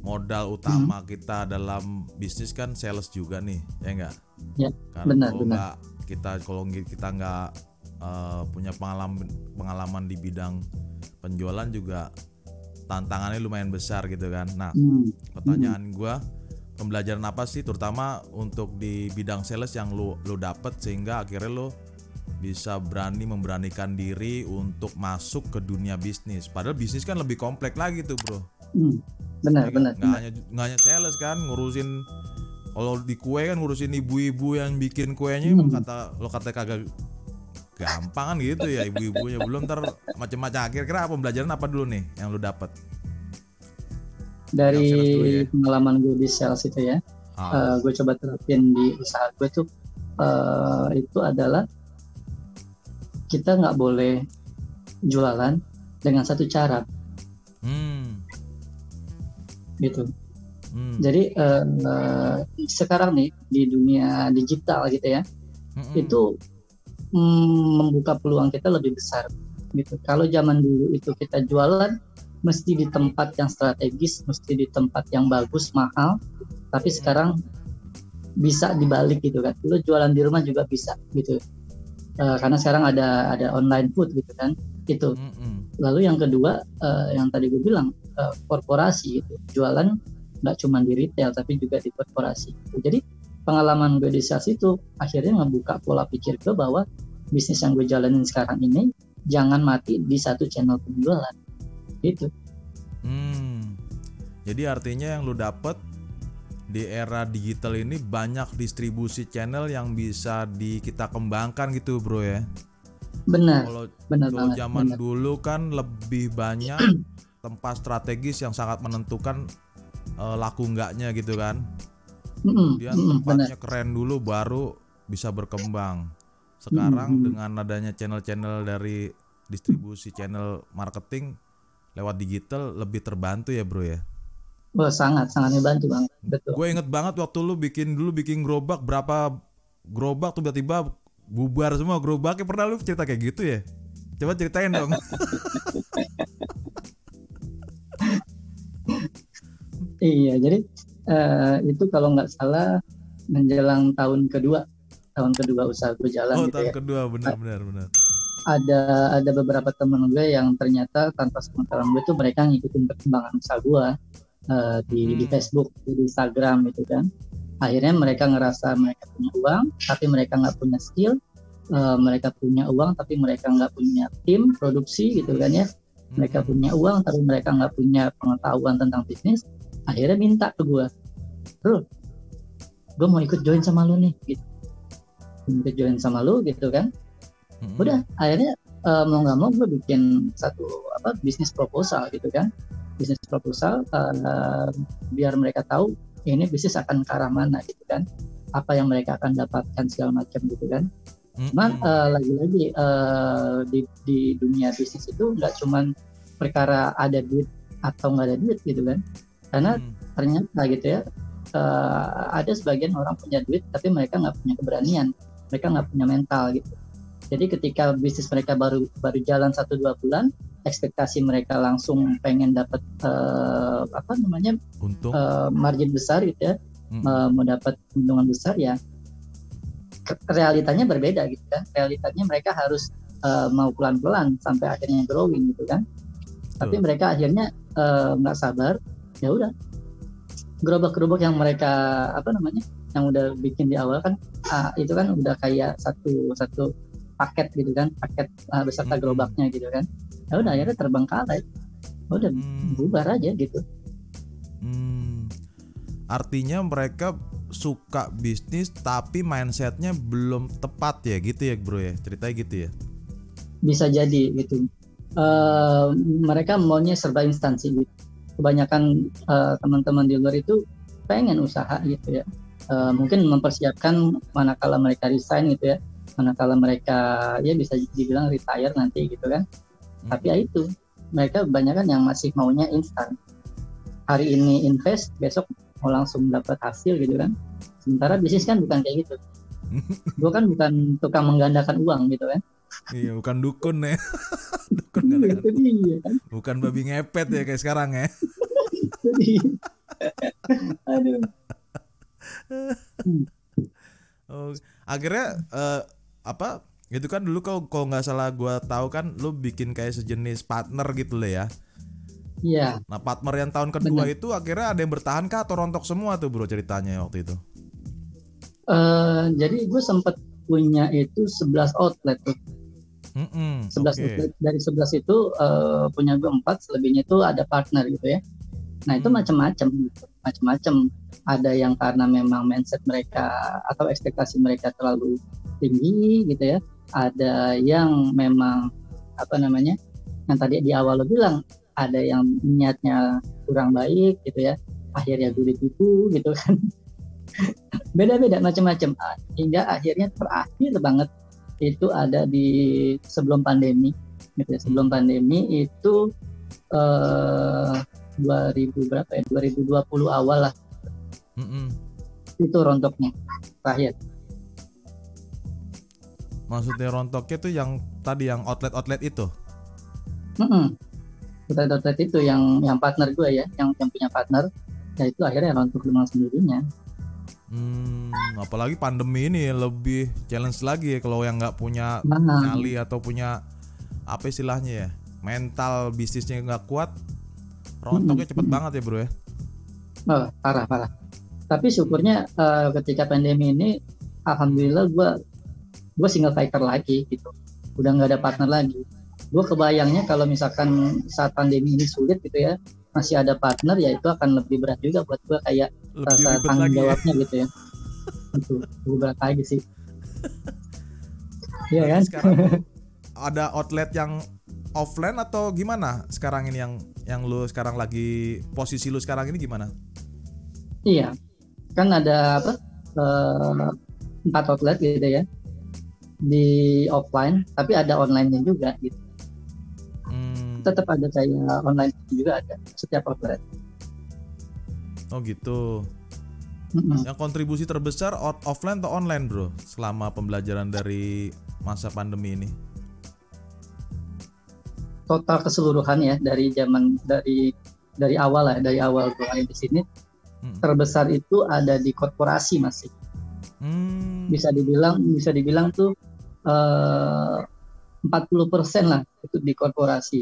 modal utama kita dalam bisnis kan sales juga nih ya enggak Ya, karena benar, kalau benar. nggak kita kalau kita nggak eh, punya pengalaman pengalaman di bidang penjualan juga tantangannya lumayan besar gitu kan nah Hmm. pertanyaan gua pembelajaran apa sih terutama untuk di bidang sales yang lu lu dapet sehingga akhirnya lu bisa berani memberanikan diri untuk masuk ke dunia bisnis padahal bisnis kan lebih kompleks lagi tuh bro Hmm. Benar, Ya, benar. nggak benar. hanya nggak hanya sales kan ngurusin kalau di kue kan ngurusin ibu-ibu yang bikin kuenya Hmm. kata lo kata kagak gampang kan gitu ya ibu-ibunya belum ter macam-macam kira-kira apa pembelajaran apa dulu nih yang lu dapat Dari ya. pengalaman gue di sales itu ya, ah, gue coba terapin di usaha gue tuh eh, itu adalah kita nggak boleh jualan dengan satu cara hmm, gitu. hmm, Jadi eh, eh, sekarang nih di dunia digital gitu ya, hmm, itu mm, membuka peluang kita lebih besar gitu. Kalau zaman dulu itu kita jualan mesti di tempat yang strategis, mesti di tempat yang bagus, mahal. Tapi sekarang bisa dibalik gitu kan. Lu jualan di rumah juga bisa gitu. Eh, karena sekarang ada ada online food gitu kan. Itu. hmm, hmm. Lalu yang kedua eh, yang tadi gue bilang eh, korporasi itu jualan nggak cuma di retail tapi juga di korporasi. Jadi pengalaman gue di sales itu akhirnya ngebuka pola pikir gue bahwa bisnis yang gue jalanin sekarang ini jangan mati di satu channel penjualan. Gitu. Hmm. Jadi artinya yang lu dapet di era digital ini banyak distribusi channel yang bisa di kita kembangkan gitu bro ya. Benar, Kalau benar Kalau banget. zaman benar. dulu kan lebih banyak tempat strategis yang sangat menentukan eh, laku enggaknya gitu kan. Mm-mm, Dia benar. tempatnya keren dulu baru bisa berkembang. Sekarang Mm-mm. dengan adanya channel-channel dari distribusi channel marketing lewat digital lebih terbantu ya bro ya. Wah, sangat sangat membantu banget. Betul. Gue inget banget waktu lu bikin dulu bikin gerobak berapa gerobak tuh tiba-tiba bubar semua gerobaknya pernah lu cerita kayak gitu ya? Coba ceritain dong. Iya, jadi eh, itu kalau nggak salah menjelang tahun kedua, tahun kedua usaha gue jalan Oh, gitu tahun ya. kedua benar benar benar. Ada ada beberapa teman gue yang ternyata tanpa sepengetahuan gue tuh mereka ngikutin perkembangan usaha gue eh, di di Hmm. Facebook, di Instagram gitu kan. Akhirnya mereka ngerasa mereka punya uang, tapi mereka nggak punya skill. Eh, mereka punya uang, tapi mereka nggak punya tim produksi gitu kan ya. Mereka Mm-mm. punya uang, tapi mereka nggak punya pengetahuan tentang bisnis. Akhirnya minta ke gue, bro, gue mau ikut join sama lu nih, gitu. Ikut join sama lu gitu kan. Mm-mm. Udah, akhirnya eh, mau nggak mau gue bikin satu apa bisnis proposal gitu kan. Bisnis proposal eh, biar mereka tahu ini bisnis akan ke arah mana gitu kan. Apa yang mereka akan dapatkan segala macam gitu kan. Cuman Mm-mm. eh, lagi-lagi eh, di di dunia bisnis itu nggak cuman perkara ada duit atau nggak ada duit gitu kan. Karena Mm. ternyata gitu ya eh, ada sebagian orang punya duit tapi mereka nggak punya keberanian, mereka nggak punya mental gitu. Jadi ketika bisnis mereka baru baru jalan satu dua bulan, ekspektasi mereka langsung pengen dapat eh, apa namanya untung. eh, margin besar gitu ya, Mm-mm. eh, mau dapat keuntungan besar ya realitanya berbeda gitu kan realitanya mereka harus eh, mau pelan-pelan sampai akhirnya growing gitu kan tapi Betul. mereka akhirnya nggak sabar ya udah gerobak-gerobak yang mereka apa namanya yang udah bikin di awal kan ah, itu kan udah kayak satu satu paket gitu kan paket ah, beserta gerobaknya gitu kan ya udah akhirnya terbengkalai udah Hmm. bubar aja gitu Hmm. Artinya mereka suka bisnis tapi mindsetnya belum tepat ya gitu ya bro ya ceritanya gitu ya. bisa jadi gitu. Eh, mereka maunya serba instansi gitu. Kebanyakan eh, teman-teman di luar itu pengen usaha gitu ya. Eh, mungkin mempersiapkan manakala mereka resign gitu ya, manakala mereka ya bisa dibilang retire nanti gitu kan. Tapi ya itu mereka kebanyakan yang masih maunya instan. Hari ini invest, besok mau langsung dapat hasil gitu kan. Sementara bisnis kan bukan kayak gitu. Gue kan bukan tukang menggandakan uang gitu kan. Iya bukan dukun ya. dukun Iya, itu dia kan. bukan babi ngepet ya kayak sekarang ya. Aduh. Oh, akhirnya eh, apa? Itu kan dulu kalau kalau nggak salah gua tahu kan lu bikin kayak sejenis partner gitu lah ya. Iya, Nah partner yang tahun kedua itu akhirnya ada yang bertahan kah atau rontok semua tuh bro ceritanya waktu itu? eh, jadi gue sempat punya itu 11 outlet tuh. Mm-mm, 11 oke. outlet. Dari 11 itu eh, punya gue 4, selebihnya itu ada partner gitu ya. Nah, itu Hmm. macam-macam gitu. Macam-macam. Ada yang karena memang mindset mereka atau ekspektasi mereka terlalu tinggi gitu ya. Ada yang memang apa namanya? Yang tadi di awal lo bilang ada yang niatnya kurang baik gitu ya. Akhirnya gue ditipu gitu kan. Beda-beda macam-macam hingga akhirnya terakhir banget itu ada di sebelum pandemi gitu ya. Sebelum pandemi itu eh 2000 berapa ya? 2020 awal lah. Mm-mm. itu rontoknya terakhir. Maksudnya rontoknya tuh yang tadi yang outlet-outlet itu. Mm-mm. outlet itu yang yang partner gue ya yang yang punya partner. Ya itu akhirnya rontok dengan sendirinya. Hmm, apalagi pandemi ini lebih challenge lagi ya kalau yang nggak punya nah. nyali atau punya apa istilahnya ya mental bisnisnya nggak kuat rontoknya cepet banget ya bro ya? Oh, parah parah. Tapi syukurnya eh, ketika pandemi ini alhamdulillah gue gue single fighter lagi gitu. Udah nggak ada partner lagi. Gue kebayangnya kalau misalkan saat pandemi ini sulit gitu ya masih ada partner ya itu akan lebih berat juga buat gue kayak lebih rasa tanggung ya. jawabnya gitu ya. Itu lebih berat lagi sih. Iya kan? sekarang ada outlet yang offline atau gimana sekarang ini yang yang lu sekarang lagi posisi lu sekarang ini gimana? Iya kan ada apa eh, empat outlet gitu ya di offline tapi ada online-nya juga gitu. Hmm, tetap ada kayak online juga ada setiap outlet. Oh gitu. Mm-mm. yang kontribusi terbesar out offline atau online bro selama pembelajaran dari masa pandemi ini total keseluruhan ya dari zaman dari dari awal lah dari awal gue di sini Hmm. terbesar itu ada di korporasi masih Hmm. bisa dibilang bisa dibilang tuh eh, 40% lah itu di korporasi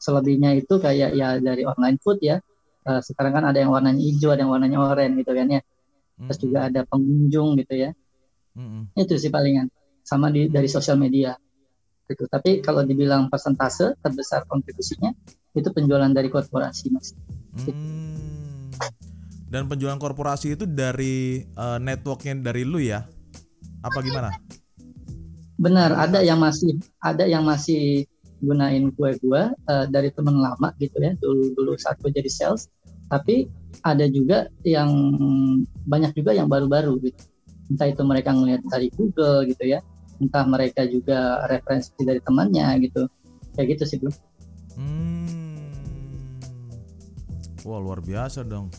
selebihnya itu kayak ya dari online food ya Eh, sekarang kan ada yang warnanya hijau ada yang warnanya oranye gitu kan ya terus Hmm. juga ada pengunjung gitu ya Hmm. itu sih palingan sama di dari sosial media gitu tapi kalau dibilang persentase terbesar kontribusinya itu penjualan dari korporasi mas. Hmm. Dan penjualan korporasi itu dari eh, networknya dari lu ya? Apa gimana? benar ada yang masih ada yang masih gunain kue gua eh, dari temen lama gitu ya. Dulu dulu saat gue jadi sales. Tapi ada juga yang banyak juga yang baru-baru gitu. Entah itu mereka ngelihat dari Google gitu ya entah mereka juga referensi dari temannya gitu kayak gitu sih bro Hmm. Wah luar biasa dong.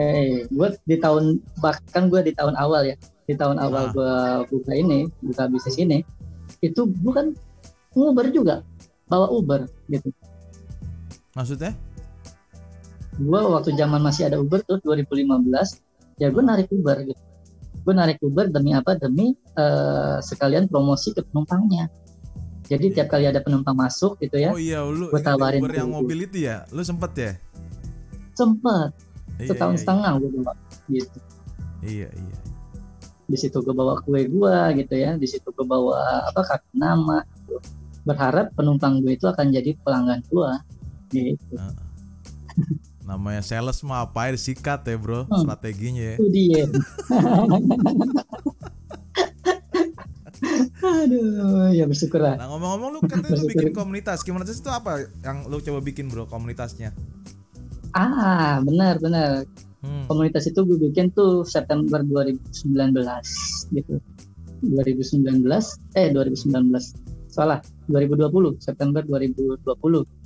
Hei, gue di tahun bahkan gue di tahun awal ya, di tahun awal Ah. gue buka ini, buka bisnis ini, itu bukan Uber juga, bawa Uber gitu. Maksudnya? Gue waktu zaman masih ada Uber tuh 2015, ya gue narik Uber gitu. Gue narik Uber demi apa? Demi eh, sekalian promosi ke penumpangnya. Jadi tiap kali ada penumpang masuk gitu ya, Oh iya lu Gua ini tawarin Uber yang dulu. mobil itu ya? Lu sempet ya? sempet Iya, setahun iya, setengah gue bawa gitu. Iya iya. di situ gue bawa kue gue gitu ya di situ gue bawa apa kartu nama gitu. berharap penumpang gue itu akan jadi pelanggan gue gitu Namanya sales mah apa ya disikat ya bro Hmm. strateginya ya. itu dia aduh ya bersyukur lah Nah ngomong-ngomong lu katanya lu bikin komunitas. Gimana sih itu apa yang lu coba bikin bro komunitasnya? ah benar benar Hmm. komunitas itu gue bikin tuh September 2019 gitu 2019 eh 2019 salah 2020 September 2020 Hmm.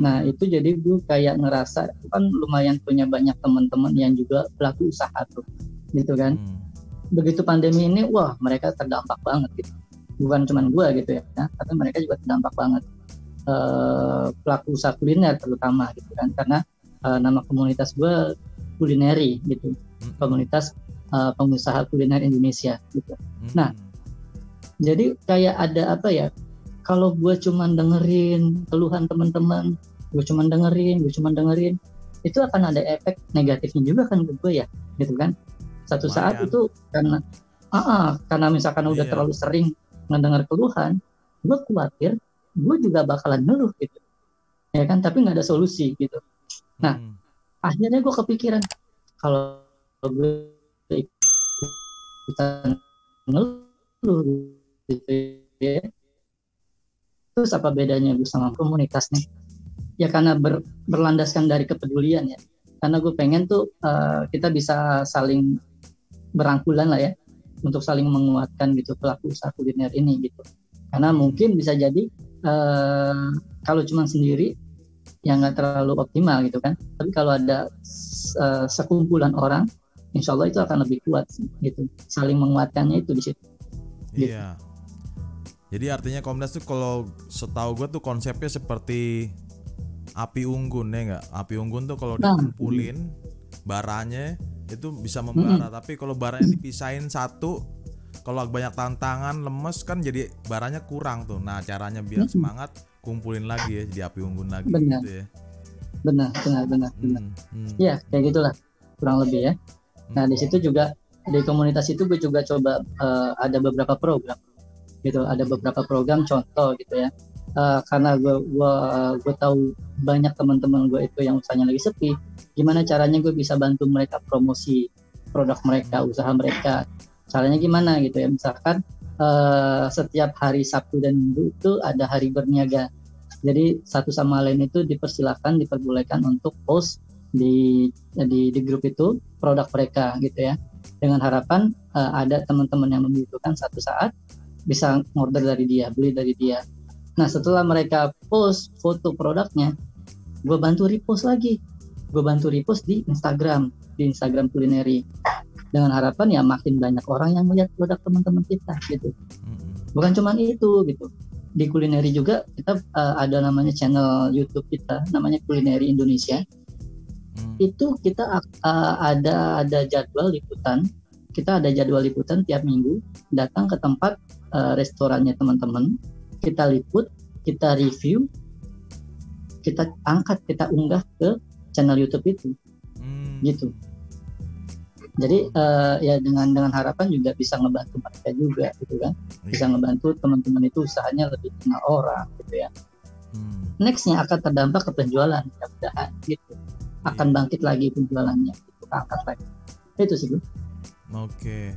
Nah itu jadi gue kayak ngerasa kan lumayan punya banyak teman-teman yang juga pelaku usaha tuh, gitu kan. Hmm. Begitu pandemi ini, wah mereka terdampak banget gitu. Bukan cuman gue gitu ya, tapi mereka juga terdampak banget. Eh, pelaku usaha kuliner terutama gitu kan, karena eh, nama komunitas gue kulineri gitu, Hmm. komunitas eh, pengusaha kuliner Indonesia gitu. Hmm. nah, Jadi kayak ada apa ya? Kalau gue cuman dengerin keluhan teman-teman, gue cuman dengerin, gue cuman dengerin, itu akan ada efek negatifnya juga kan ke gue ya, gitu kan? Satu saat Lumayan. itu karena, ah, ah, karena misalkan udah Iya. terlalu sering mendengar keluhan, gue khawatir gue juga bakalan ngeluh gitu, ya kan? Tapi nggak ada solusi gitu. nah, Hmm. Akhirnya gue kepikiran kalau gue ikutan ngeluh gitu ya terus apa bedanya gue sama komunitas nih ya karena ber- berlandaskan dari kepedulian ya. Karena gue pengen tuh eh, kita bisa saling berangkulan lah ya. Untuk saling menguatkan gitu pelaku usaha kuliner ini gitu. Karena mungkin bisa jadi eh, kalau cuma sendiri ya nggak terlalu optimal gitu kan. Tapi kalau ada eh, sekumpulan orang insya Allah itu akan lebih kuat gitu. Saling menguatkannya itu di situ. Gitu. Iya. Jadi artinya komunitas tuh kalau setahu gue tuh konsepnya seperti api unggun ya nggak? Api unggun tuh kalau dikumpulin baranya itu bisa membara. Tapi kalau baranya dipisahin satu, kalau banyak tantangan lemes kan jadi baranya kurang tuh. Nah caranya biar Mm-mm. semangat kumpulin lagi ya jadi api unggun lagi Benar. gitu ya. benar benar benar benar Hmm, hmm. ya kayak gitulah kurang lebih ya nah di situ juga di komunitas itu gue juga coba eh, ada beberapa program gitu ada beberapa program contoh gitu ya Eh, karena gue gue gue tahu banyak teman-teman gue itu yang usahanya lagi sepi gimana caranya gue bisa bantu mereka promosi produk mereka usaha mereka? Caranya gimana gitu ya? Misalkan eh, setiap hari Sabtu dan Minggu itu ada hari berniaga. Jadi satu sama lain itu dipersilakan diperbolehkan untuk post di di di grup itu produk mereka gitu ya. Dengan harapan eh, ada teman-teman yang membutuhkan satu saat bisa order dari dia beli dari dia nah setelah mereka post foto produknya gue bantu repost lagi. Gue bantu repost di Instagram di Instagram kulineri dengan harapan ya makin banyak orang yang melihat produk teman-teman kita gitu. Bukan cuma itu gitu. Di kulineri juga kita uh, ada namanya channel YouTube kita namanya Kulineri Indonesia. Hmm. itu kita uh, ada ada jadwal liputan. Kita ada jadwal liputan tiap minggu datang ke tempat uh, restorannya teman-teman kita liput kita review kita angkat kita unggah ke channel YouTube itu. Hmm. gitu. Jadi uh, ya dengan dengan harapan juga bisa ngebantu mereka juga gitu kan. Bisa ngebantu teman-teman itu usahanya lebih kenal orang gitu ya. Hmm. nextnya akan terdampak ke penjualan mudah-mudahan gitu. Akan bangkit lagi penjualannya gitu angkat lagi. Itu sih Oke.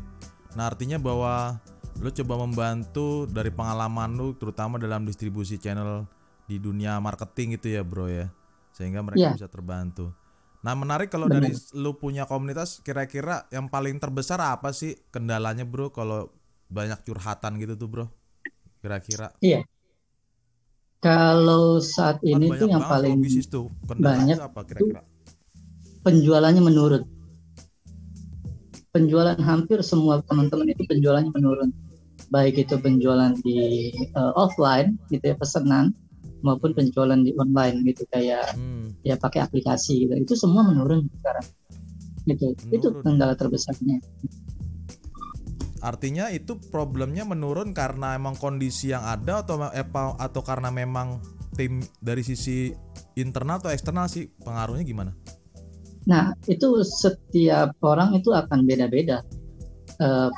Nah, artinya bahwa lu coba membantu dari pengalaman lu terutama dalam distribusi channel di dunia marketing gitu ya, Bro ya. Sehingga mereka Iya. bisa terbantu. Nah, menarik kalau Benar. dari lu punya komunitas kira-kira yang paling terbesar apa sih kendalanya, Bro, kalau banyak curhatan gitu tuh, Bro? Kira-kira kalau saat Kan ini banyak tuh yang paling bisnis tuh. Kendalanya banyak apa kira-kira? penjualannya menurun penjualan hampir semua teman-teman itu penjualannya menurun baik itu penjualan di uh, offline gitu ya pesanan maupun penjualan di online gitu kayak Hmm. ya pakai aplikasi gitu itu semua menurun sekarang gitu itu Menurun. kendala terbesarnya Artinya itu problemnya menurun karena emang kondisi yang ada atau apa atau karena memang tim dari sisi internal atau eksternal sih pengaruhnya gimana? Nah, itu setiap orang itu akan beda-beda. Eh,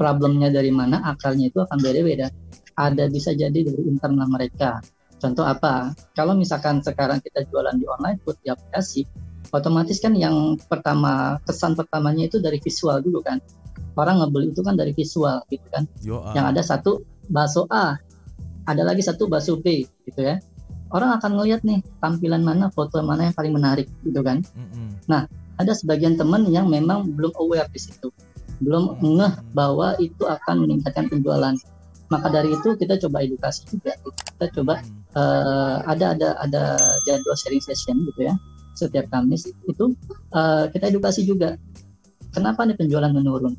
problemnya dari mana, akarnya itu akan beda-beda. Ada bisa jadi dari internal mereka. Contoh apa? Kalau misalkan sekarang kita jualan di online food di aplikasi, otomatis kan yang pertama kesan pertamanya itu dari visual dulu kan. Orang ngebeli itu kan dari visual gitu kan. Yo, ah. Yang ada satu bakso A, ada lagi satu bakso B gitu ya. Orang akan ngelihat nih tampilan mana, foto mana yang paling menarik gitu kan Mm-mm. ada sebagian teman yang memang belum aware di situ, belum Hmm. ngeh bahwa itu akan meningkatkan penjualan. Maka dari itu kita coba edukasi juga. Kita coba Hmm. eh, ada ada ada jadwal sharing session gitu ya setiap Kamis itu eh, kita edukasi juga. Kenapa nih penjualan menurun?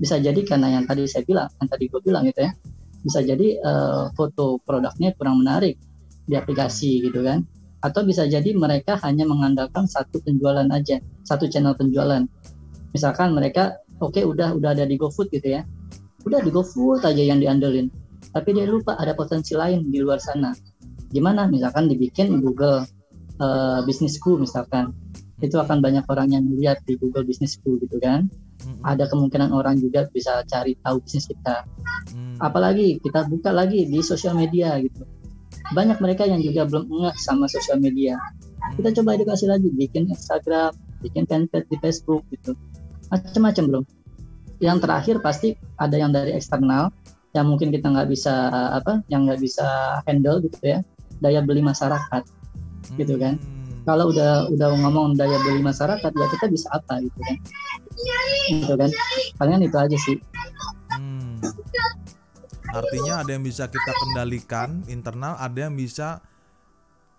Bisa jadi karena yang tadi saya bilang, yang tadi gue bilang gitu ya. Bisa jadi eh, foto produknya kurang menarik di aplikasi gitu kan atau bisa jadi mereka hanya mengandalkan satu penjualan aja, satu channel penjualan. Misalkan mereka oke udah udah ada di GoFood gitu ya. Udah di GoFood aja yang diandelin. Tapi dia lupa ada potensi lain di luar sana. Gimana? Misalkan dibikin Google eh, bisnisku misalkan. Itu akan banyak orang yang lihat di Google bisnisku gitu kan. Ada kemungkinan orang juga bisa cari tahu bisnis kita Hmm. apalagi kita buka lagi di sosial media gitu banyak mereka yang juga belum ngeh sama sosial media. Kita coba edukasi lagi bikin Instagram bikin fanpage di Facebook gitu. Macam-macam belum yang terakhir pasti ada yang dari eksternal yang mungkin kita nggak bisa apa yang nggak bisa handle gitu ya. Daya beli masyarakat gitu kan. Hmm. kalau udah udah ngomong daya beli masyarakat ya kita bisa apa gitu kan. Gitu kan. Palingan itu aja sih. Hmm. Artinya ada yang bisa kita kendalikan internal, ada yang bisa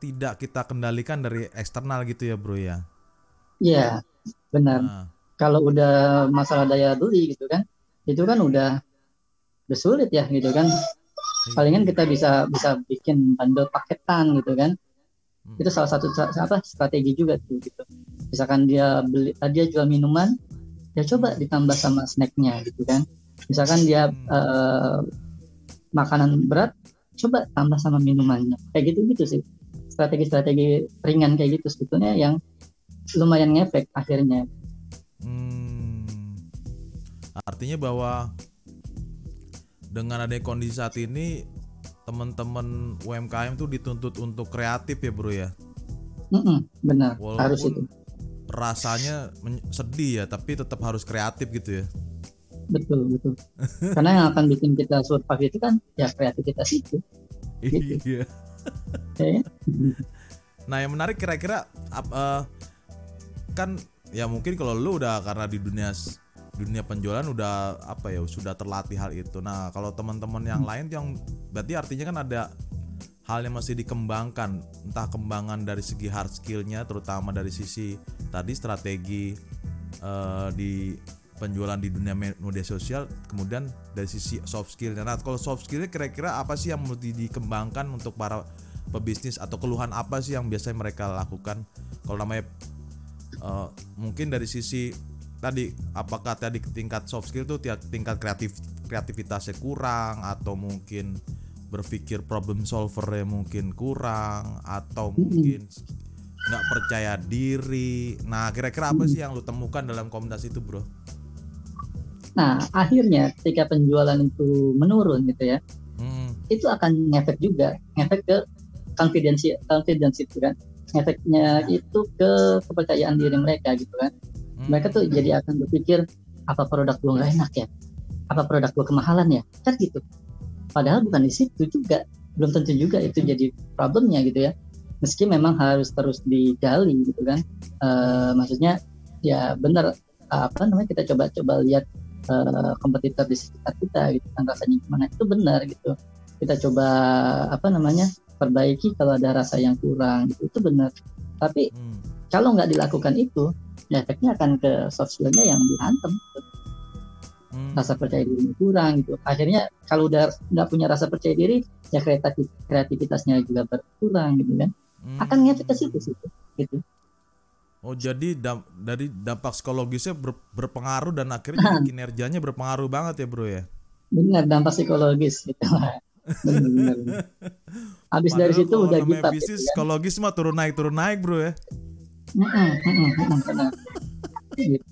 tidak kita kendalikan dari eksternal gitu ya, Bro ya. Iya, benar. Nah, Kalau udah masalah daya beli gitu kan, itu kan udah udah sulit ya gitu kan. Palingan kita bisa bisa bikin bundle paketan gitu kan. Hmm. Itu salah satu sa- apa strategi juga tuh gitu. Misalkan dia beli dia jual minuman, ya coba ditambah sama snacknya gitu kan. Misalkan dia Hmm. eh, makanan berat, coba tambah sama minumannya. Kayak gitu gitu sih. Strategi-strategi ringan kayak gitu sebetulnya yang lumayan ngefek akhirnya. Hmm. Artinya bahwa dengan adanya kondisi saat ini teman-teman UMKM tuh dituntut untuk kreatif ya, Bro ya. Mm-mm, benar, Walaupun harus itu. rasanya sedih ya, tapi tetap harus kreatif gitu ya. Betul, betul. Karena yang akan bikin kita survive itu kan ya kreativitas itu. Gitu. Iya. Ya, Nah, yang menarik kira-kira eh, kan ya mungkin kalau lu udah karena di dunia dunia penjualan udah apa ya sudah terlatih hal itu. Nah, kalau teman-teman yang lain yang berarti artinya kan ada hal yang masih dikembangkan, entah kembangan dari segi hard skillnya, terutama dari sisi tadi strategi eh, di penjualan di dunia me- media sosial kemudian dari sisi soft skill nah kalau soft skillnya kira-kira apa sih yang mesti dikembangkan untuk para pebisnis atau keluhan apa sih yang biasanya mereka lakukan? Kalau namanya eh, mungkin dari sisi tadi apakah tadi tingkat soft skill tuh tiap- tingkat kreatif kreativitasnya kurang atau mungkin berpikir problem solvernya mungkin kurang atau mungkin nggak percaya diri? Nah kira-kira apa sih yang lu temukan dalam komunitas itu bro Nah, akhirnya ketika penjualan itu menurun gitu ya, Hmm, itu akan ngefek juga, ngefek ke confidence confidence itu kan. Ngefeknya itu ke kepercayaan diri mereka gitu kan. hmm. Mereka tuh jadi akan berpikir apa produk gue nggak enak ya? Apa produk gue kemahalan ya? Kan gitu. Padahal bukan di situ juga, belum tentu juga itu jadi problemnya gitu ya. Meski memang harus terus digali gitu kan. Eh, maksudnya ya benar apa namanya kita coba-coba lihat eh, kompetitor di sekitar kita gitu kan rasanya gimana itu benar gitu kita coba apa namanya perbaiki kalau ada rasa yang kurang gitu itu benar tapi Hmm. kalau nggak dilakukan itu ya efeknya akan ke soft skillnya yang dihantam gitu. Hmm. rasa percaya diri kurang gitu akhirnya kalau udah nggak punya rasa percaya diri ya kreatif kreativitasnya juga berkurang gitu kan Hmm. akan ngefek ke situ situ gitu Oh jadi dam- dari dampak psikologisnya ber- berpengaruh dan akhirnya kinerjanya berpengaruh banget ya bro ya. benar dampak psikologis gitu habis dari situ udah gitu bisnis gitu kan. psikologis mah turun naik turun naik bro ya. Gitu.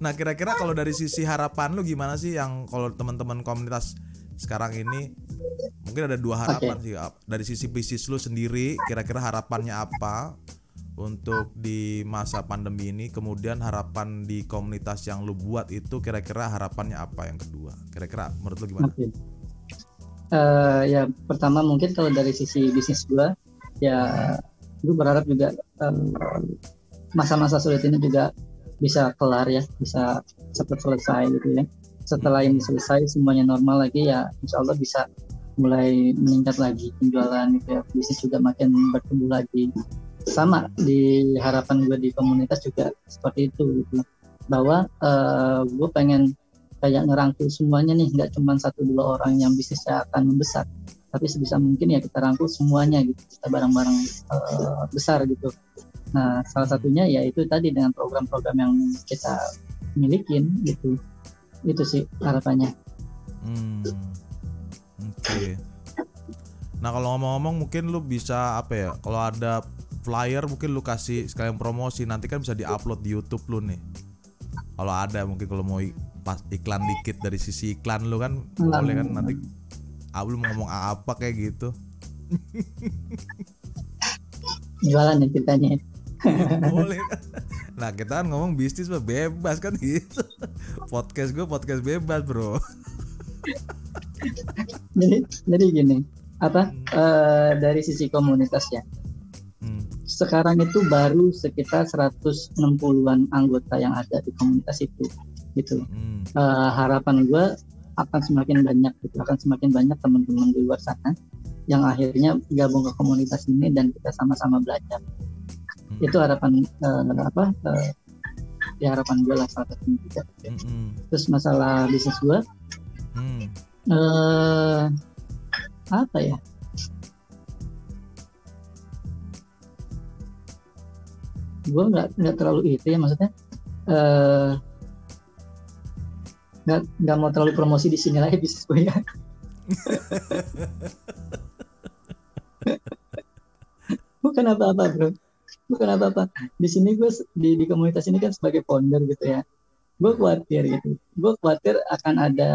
Nah kira-kira kalau dari sisi harapan lu gimana sih yang kalau teman-teman komunitas sekarang ini mungkin ada dua harapan sih Ap. dari sisi bisnis lu sendiri kira-kira harapannya apa untuk di masa pandemi ini kemudian harapan di komunitas yang lu buat itu kira-kira harapannya apa yang kedua kira-kira menurut lu gimana? Oke. Eh, ya pertama mungkin kalau dari sisi bisnis gua ya gue berharap juga em, masa-masa sulit ini juga bisa kelar ya bisa cepat selesai gitu ya setelah ini selesai semuanya normal lagi ya insya Allah bisa mulai meningkat lagi penjualan gitu ya bisnis juga makin bertumbuh lagi. Sama di harapan gue di komunitas juga seperti itu gitu. Bahwa gue pengen kayak ngerangkul semuanya nih nggak cuma satu dua orang yang bisnisnya akan membesar tapi sebisa mungkin ya kita rangkul semuanya gitu. Kita bareng-bareng eh, besar gitu. Nah salah satunya ya itu tadi dengan program-program yang kita milikin gitu itu sih harapannya Hmm. Oke. Nah kalau ngomong-ngomong mungkin lu bisa apa ya? Kalau ada flyer mungkin lu kasih sekalian promosi nanti kan bisa diupload di YouTube lu nih. Kalau ada mungkin kalau mau pas iklan dikit dari sisi iklan lu kan boleh kan nanti ah, lu mau ngomong apa kayak gitu. jualan ya ceritanya boleh? Nah kita kan ngomong bisnis mah bebas kan gitu. Podcast gue podcast bebas bro. jadi jadi gini apa eh, dari sisi komunitas ya Hmm. sekarang itu baru sekitar 160-an anggota yang ada di komunitas itu gitu Hmm. Eh, harapan gue akan semakin banyak gitu akan semakin banyak teman-teman di luar sana yang akhirnya gabung ke komunitas ini dan kita sama-sama belajar Hmm. Itu harapan eh, apa eh, ya harapan gue lah salah satunya juga Hmm, hmm. terus masalah bisnis gue Hmm. eh apa ya gue nggak nggak terlalu itu ya maksudnya eh nggak nggak mau terlalu promosi di sini lagi bisnis gue ya bukan apa-apa bro bukan apa-apa di sini gue di, di komunitas ini kan sebagai founder gitu ya gue khawatir gitu gue khawatir akan ada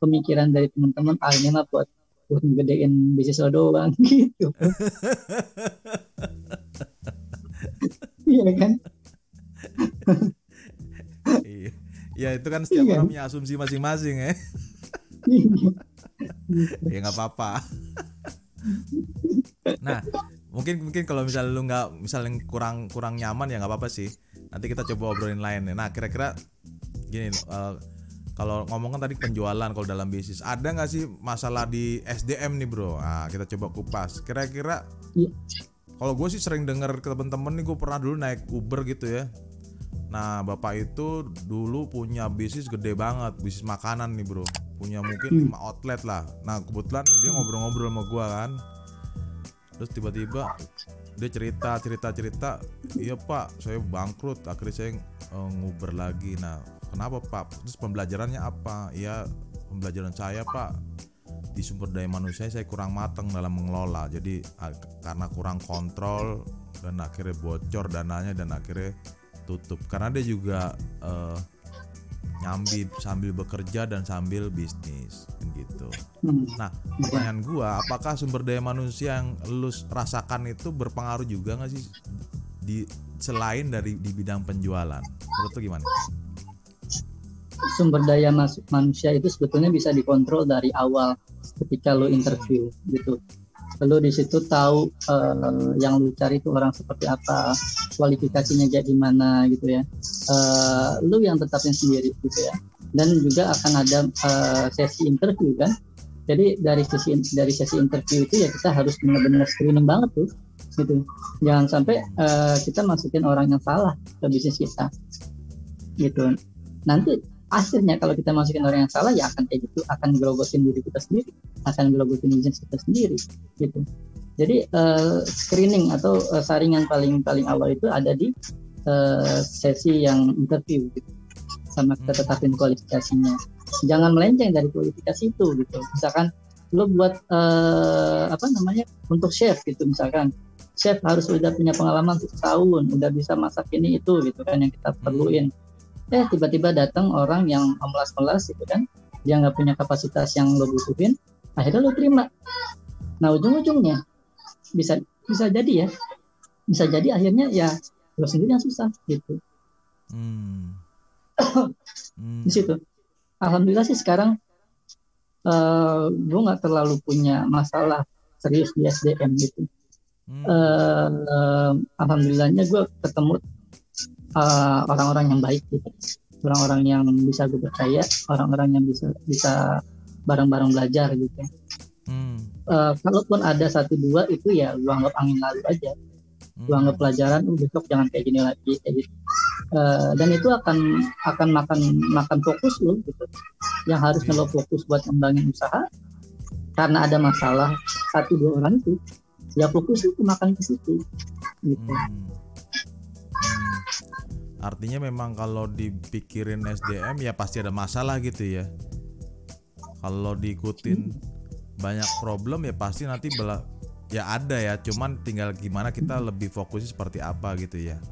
pemikiran dari teman-teman ah ini mah buat buat ngegedein bisnis lo doang gitu iya kan Iya. Ya itu kan setiap Iya. orang punya asumsi masing-masing ya. Iya. ya nggak apa-apa. nah, mungkin mungkin kalau misalnya lu nggak misalnya kurang kurang nyaman ya nggak apa-apa sih. Nanti kita coba obrolin lain. Nah, kira-kira gini eh, kalau ngomongkan tadi penjualan kalau dalam bisnis ada nggak sih masalah di SDM nih bro? Nah, kita coba kupas. Kira-kira Iya. kalau gue sih sering denger ke temen-temen nih gue pernah dulu naik Uber gitu ya Nah, bapak itu dulu punya bisnis gede banget, bisnis makanan nih bro. Punya mungkin Hmm. lima outlet lah. Nah, kebetulan dia ngobrol-ngobrol sama gua kan. Terus tiba-tiba dia cerita, cerita, cerita. Iya pak, saya bangkrut. Akhirnya saya eh, nguber lagi. Nah, kenapa pak? Terus pembelajarannya apa? Iya, pembelajaran saya pak di sumber daya manusia saya kurang matang dalam mengelola. Jadi karena kurang kontrol dan akhirnya bocor dananya dan akhirnya tutup karena dia juga eh, nyambi sambil bekerja dan sambil bisnis kan gitu. Hmm. Nah, pertanyaan gua, apakah sumber daya manusia yang lu rasakan itu berpengaruh juga nggak sih di selain dari di bidang penjualan? Menurut lu gimana? sumber daya mas- manusia itu sebetulnya bisa dikontrol dari awal ketika lo interview gitu. Lalu di situ tahu eh, yang lu cari itu orang seperti apa, kualifikasinya kayak gimana gitu ya. Eh, lu yang tetapin sendiri gitu ya. Dan juga akan ada eh, sesi interview kan. Jadi dari sesi dari sesi interview itu ya kita harus benar-benar screening banget tuh gitu. Jangan sampai eh, kita masukin orang yang salah ke bisnis kita gitu. Nanti akhirnya kalau kita masukin orang yang salah ya akan kayak gitu akan gerogotin diri kita sendiri akan gerogotin bisnis kita sendiri gitu. Jadi eh, screening atau eh, saringan paling paling awal itu ada di eh, sesi yang interview gitu. Sama kita tetapin kualifikasinya. Jangan melenceng dari kualifikasi itu gitu. Misalkan lo buat eh, apa namanya untuk chef gitu misalkan. Chef harus udah punya pengalaman setahun udah bisa masak ini itu gitu kan yang kita perluin eh tiba-tiba datang orang yang melas-melas gitu kan dia nggak punya kapasitas yang lo butuhin akhirnya lo terima nah ujung-ujungnya bisa bisa jadi ya bisa jadi akhirnya ya lo sendiri yang susah gitu Hmm. Hmm. di situ alhamdulillah sih sekarang eh gue nggak terlalu punya masalah serius di SDM gitu Hmm. eh eh, alhamdulillahnya gue ketemu eh, orang-orang yang baik gitu. Orang-orang yang bisa gue percaya orang-orang yang bisa bisa bareng-bareng belajar gitu. Hmm. Eh, kalaupun ada satu dua itu ya gue anggap angin lalu aja. Gue Hmm. anggap pelajaran uh, besok jangan kayak gini lagi kayak gitu. Eh, dan itu akan akan makan makan fokus lo gitu. Yang harusnya lo fokus buat ngembangin usaha. Karena ada masalah satu dua orang itu ya fokus itu makan ke situ gitu. Hmm. Artinya memang kalau dipikirin SDM ya pasti ada masalah gitu ya. Kalau diikutin banyak problem ya pasti nanti bela ya ada ya, cuman tinggal gimana kita lebih fokusnya seperti apa gitu ya.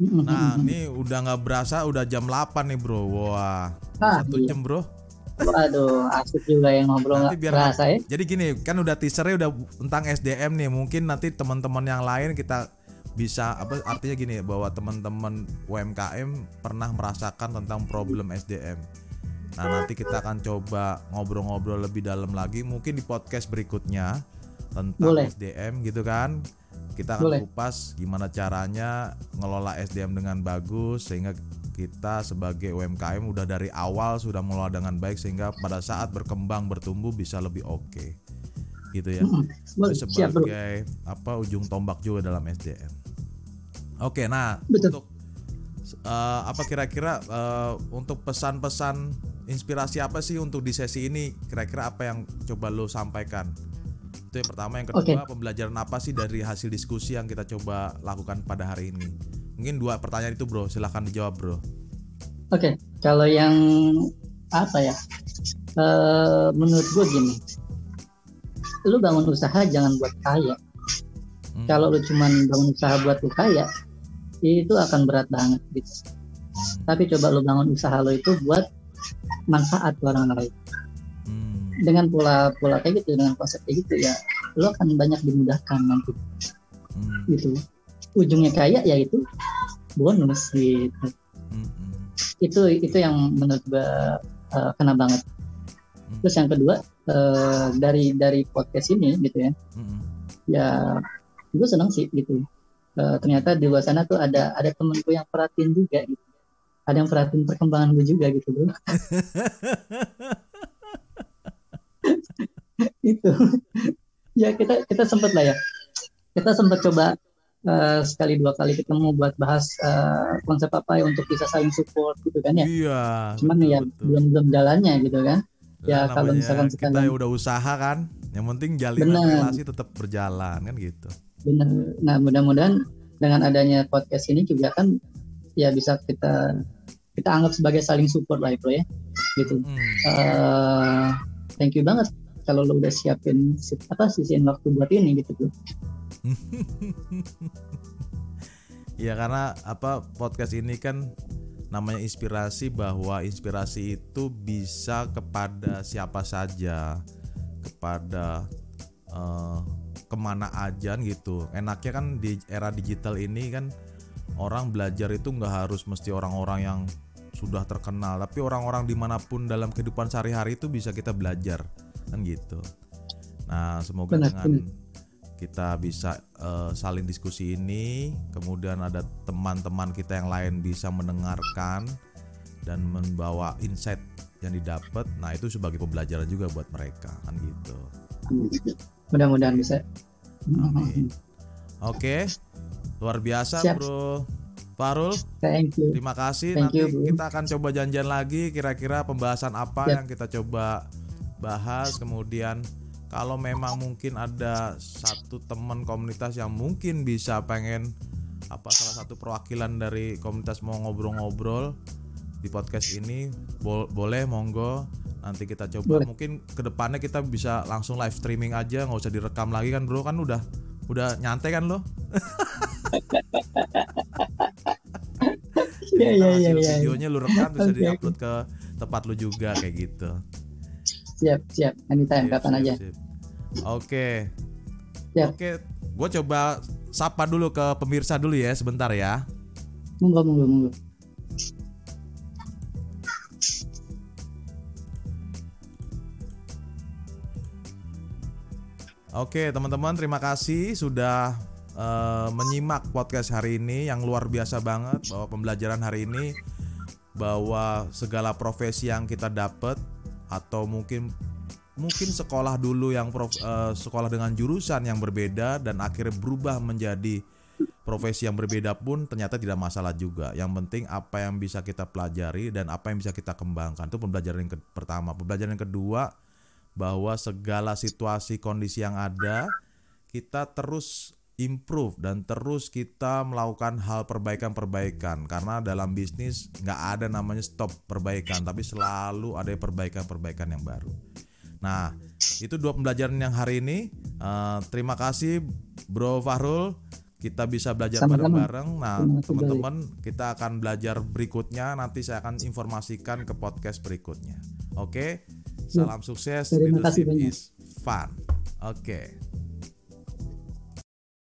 Nah, ini udah nggak berasa udah jam 8 nih, Bro. Wah. Ah, Satu iya. jam, Bro. Waduh, asik juga yang ngobrol Nanti biar berasa ya. Jadi gini, kan udah teasernya udah tentang SDM nih. Mungkin nanti teman-teman yang lain kita bisa apa artinya gini bahwa teman-teman UMKM pernah merasakan tentang problem SDM. Nah, nanti kita akan coba ngobrol-ngobrol lebih dalam lagi mungkin di podcast berikutnya tentang Boleh. SDM gitu kan. Kita akan Boleh. kupas gimana caranya ngelola SDM dengan bagus sehingga kita sebagai UMKM udah dari awal sudah mengelola dengan baik sehingga pada saat berkembang bertumbuh bisa lebih oke gitu ya. Boleh, Itu siap sebagai apa ujung tombak juga dalam SDM oke nah Betul. untuk eh, apa kira-kira eh, untuk pesan-pesan inspirasi apa sih untuk di sesi ini kira-kira apa yang coba lo sampaikan itu yang pertama yang kedua pembelajaran apa sih dari hasil diskusi yang kita coba lakukan pada hari ini mungkin dua pertanyaan itu bro silahkan dijawab bro Oke, kalau yang apa ya? Eh, menurut gue gini, lu bangun usaha jangan buat kaya. Hmm. Kalau lu cuman bangun usaha buat lu kaya, itu akan berat banget gitu. Tapi coba lu bangun usaha lo itu buat manfaat ke orang lain. Hmm. Dengan pola pola kayak gitu, dengan konsep kayak gitu ya, lu akan banyak dimudahkan nanti Hmm. gitu. Ujungnya kaya ya itu bonus gitu. Hmm. Itu itu yang menurut gue eh, kena banget. Terus yang kedua eh, dari dari podcast ini gitu ya, ya gue seneng sih gitu. Eh, ternyata di luar sana tuh ada ada temenku yang perhatiin juga gitu. Ada yang perhatiin perkembangan gue juga gitu bro. itu. ya kita kita sempet lah ya. Kita sempat coba uh, sekali dua kali ketemu buat bahas uh, konsep apa ya untuk bisa saling support gitu kan ya. Iya. Cuman betul, ya betul. belum belum jalannya gitu kan. Nah, ya, kalau misalkan kita sekalian- ya udah usaha kan, yang penting jalin relasi tetap berjalan kan gitu. Bener. Nah mudah-mudahan dengan adanya podcast ini juga kan ya bisa kita kita anggap sebagai saling support lah bro ya gitu. Hmm. Eh, thank you banget kalau lo udah siapin si- apa sisiin waktu buat ini gitu bro. Ya karena apa podcast ini kan namanya inspirasi bahwa inspirasi itu bisa kepada siapa saja, kepada eh, ke mana aja gitu. Enaknya kan di era digital ini kan orang belajar itu nggak harus mesti orang-orang yang sudah terkenal, tapi orang-orang di mana pun dalam kehidupan sehari-hari itu bisa kita belajar kan gitu. Nah semoga Benar, dengan kita bisa eh, saling diskusi ini, kemudian ada teman-teman kita yang lain bisa mendengarkan dan membawa insight yang didapat. Nah itu sebagai pembelajaran juga buat mereka kan gitu. Mudah-mudahan bisa. Amin. Oke, luar biasa Siap. bro. Farul, Thank you. terima kasih. Thank Nanti you, bro. kita akan coba janjian lagi. Kira-kira pembahasan apa Siap. yang kita coba bahas. Kemudian kalau memang mungkin ada satu teman komunitas yang mungkin bisa pengen apa salah satu perwakilan dari komunitas mau ngobrol-ngobrol di podcast ini, bol- boleh monggo. Nanti kita coba. Boleh. Mungkin ke depannya kita bisa langsung live streaming aja, nggak usah direkam lagi kan, bro? Kan udah udah nyantai kan lo? Iya iya iya iya. videonya lu rekam bisa Oke, diupload ke tempat lu juga kayak gitu. Siap siap. Anytime Sip, kapan aja. Oke. Siap. Oke, gue coba sapa dulu ke pemirsa dulu ya sebentar ya. Monggo monggo monggo. Oke, teman-teman, terima kasih sudah eh, menyimak podcast hari ini yang luar biasa banget bahwa pembelajaran hari ini bahwa segala profesi yang kita dapat atau mungkin mungkin sekolah dulu yang prof- eh, sekolah dengan jurusan yang berbeda dan akhirnya berubah menjadi profesi yang berbeda pun ternyata tidak masalah juga. Yang penting apa yang bisa kita pelajari dan apa yang bisa kita kembangkan itu pembelajaran yang pertama. Pembelajaran yang kedua bahwa segala situasi kondisi yang ada kita terus improve dan terus kita melakukan hal perbaikan-perbaikan karena dalam bisnis nggak ada namanya stop perbaikan tapi selalu ada perbaikan-perbaikan yang baru. Nah itu dua pembelajaran yang hari ini. Eh, terima kasih Bro Fahrul. Kita bisa belajar bareng-bareng. Nah teman-teman kita akan belajar berikutnya. Nanti saya akan informasikan ke podcast berikutnya. Oke. Salam sukses. Terima Leadership banyak. is fun. Oke.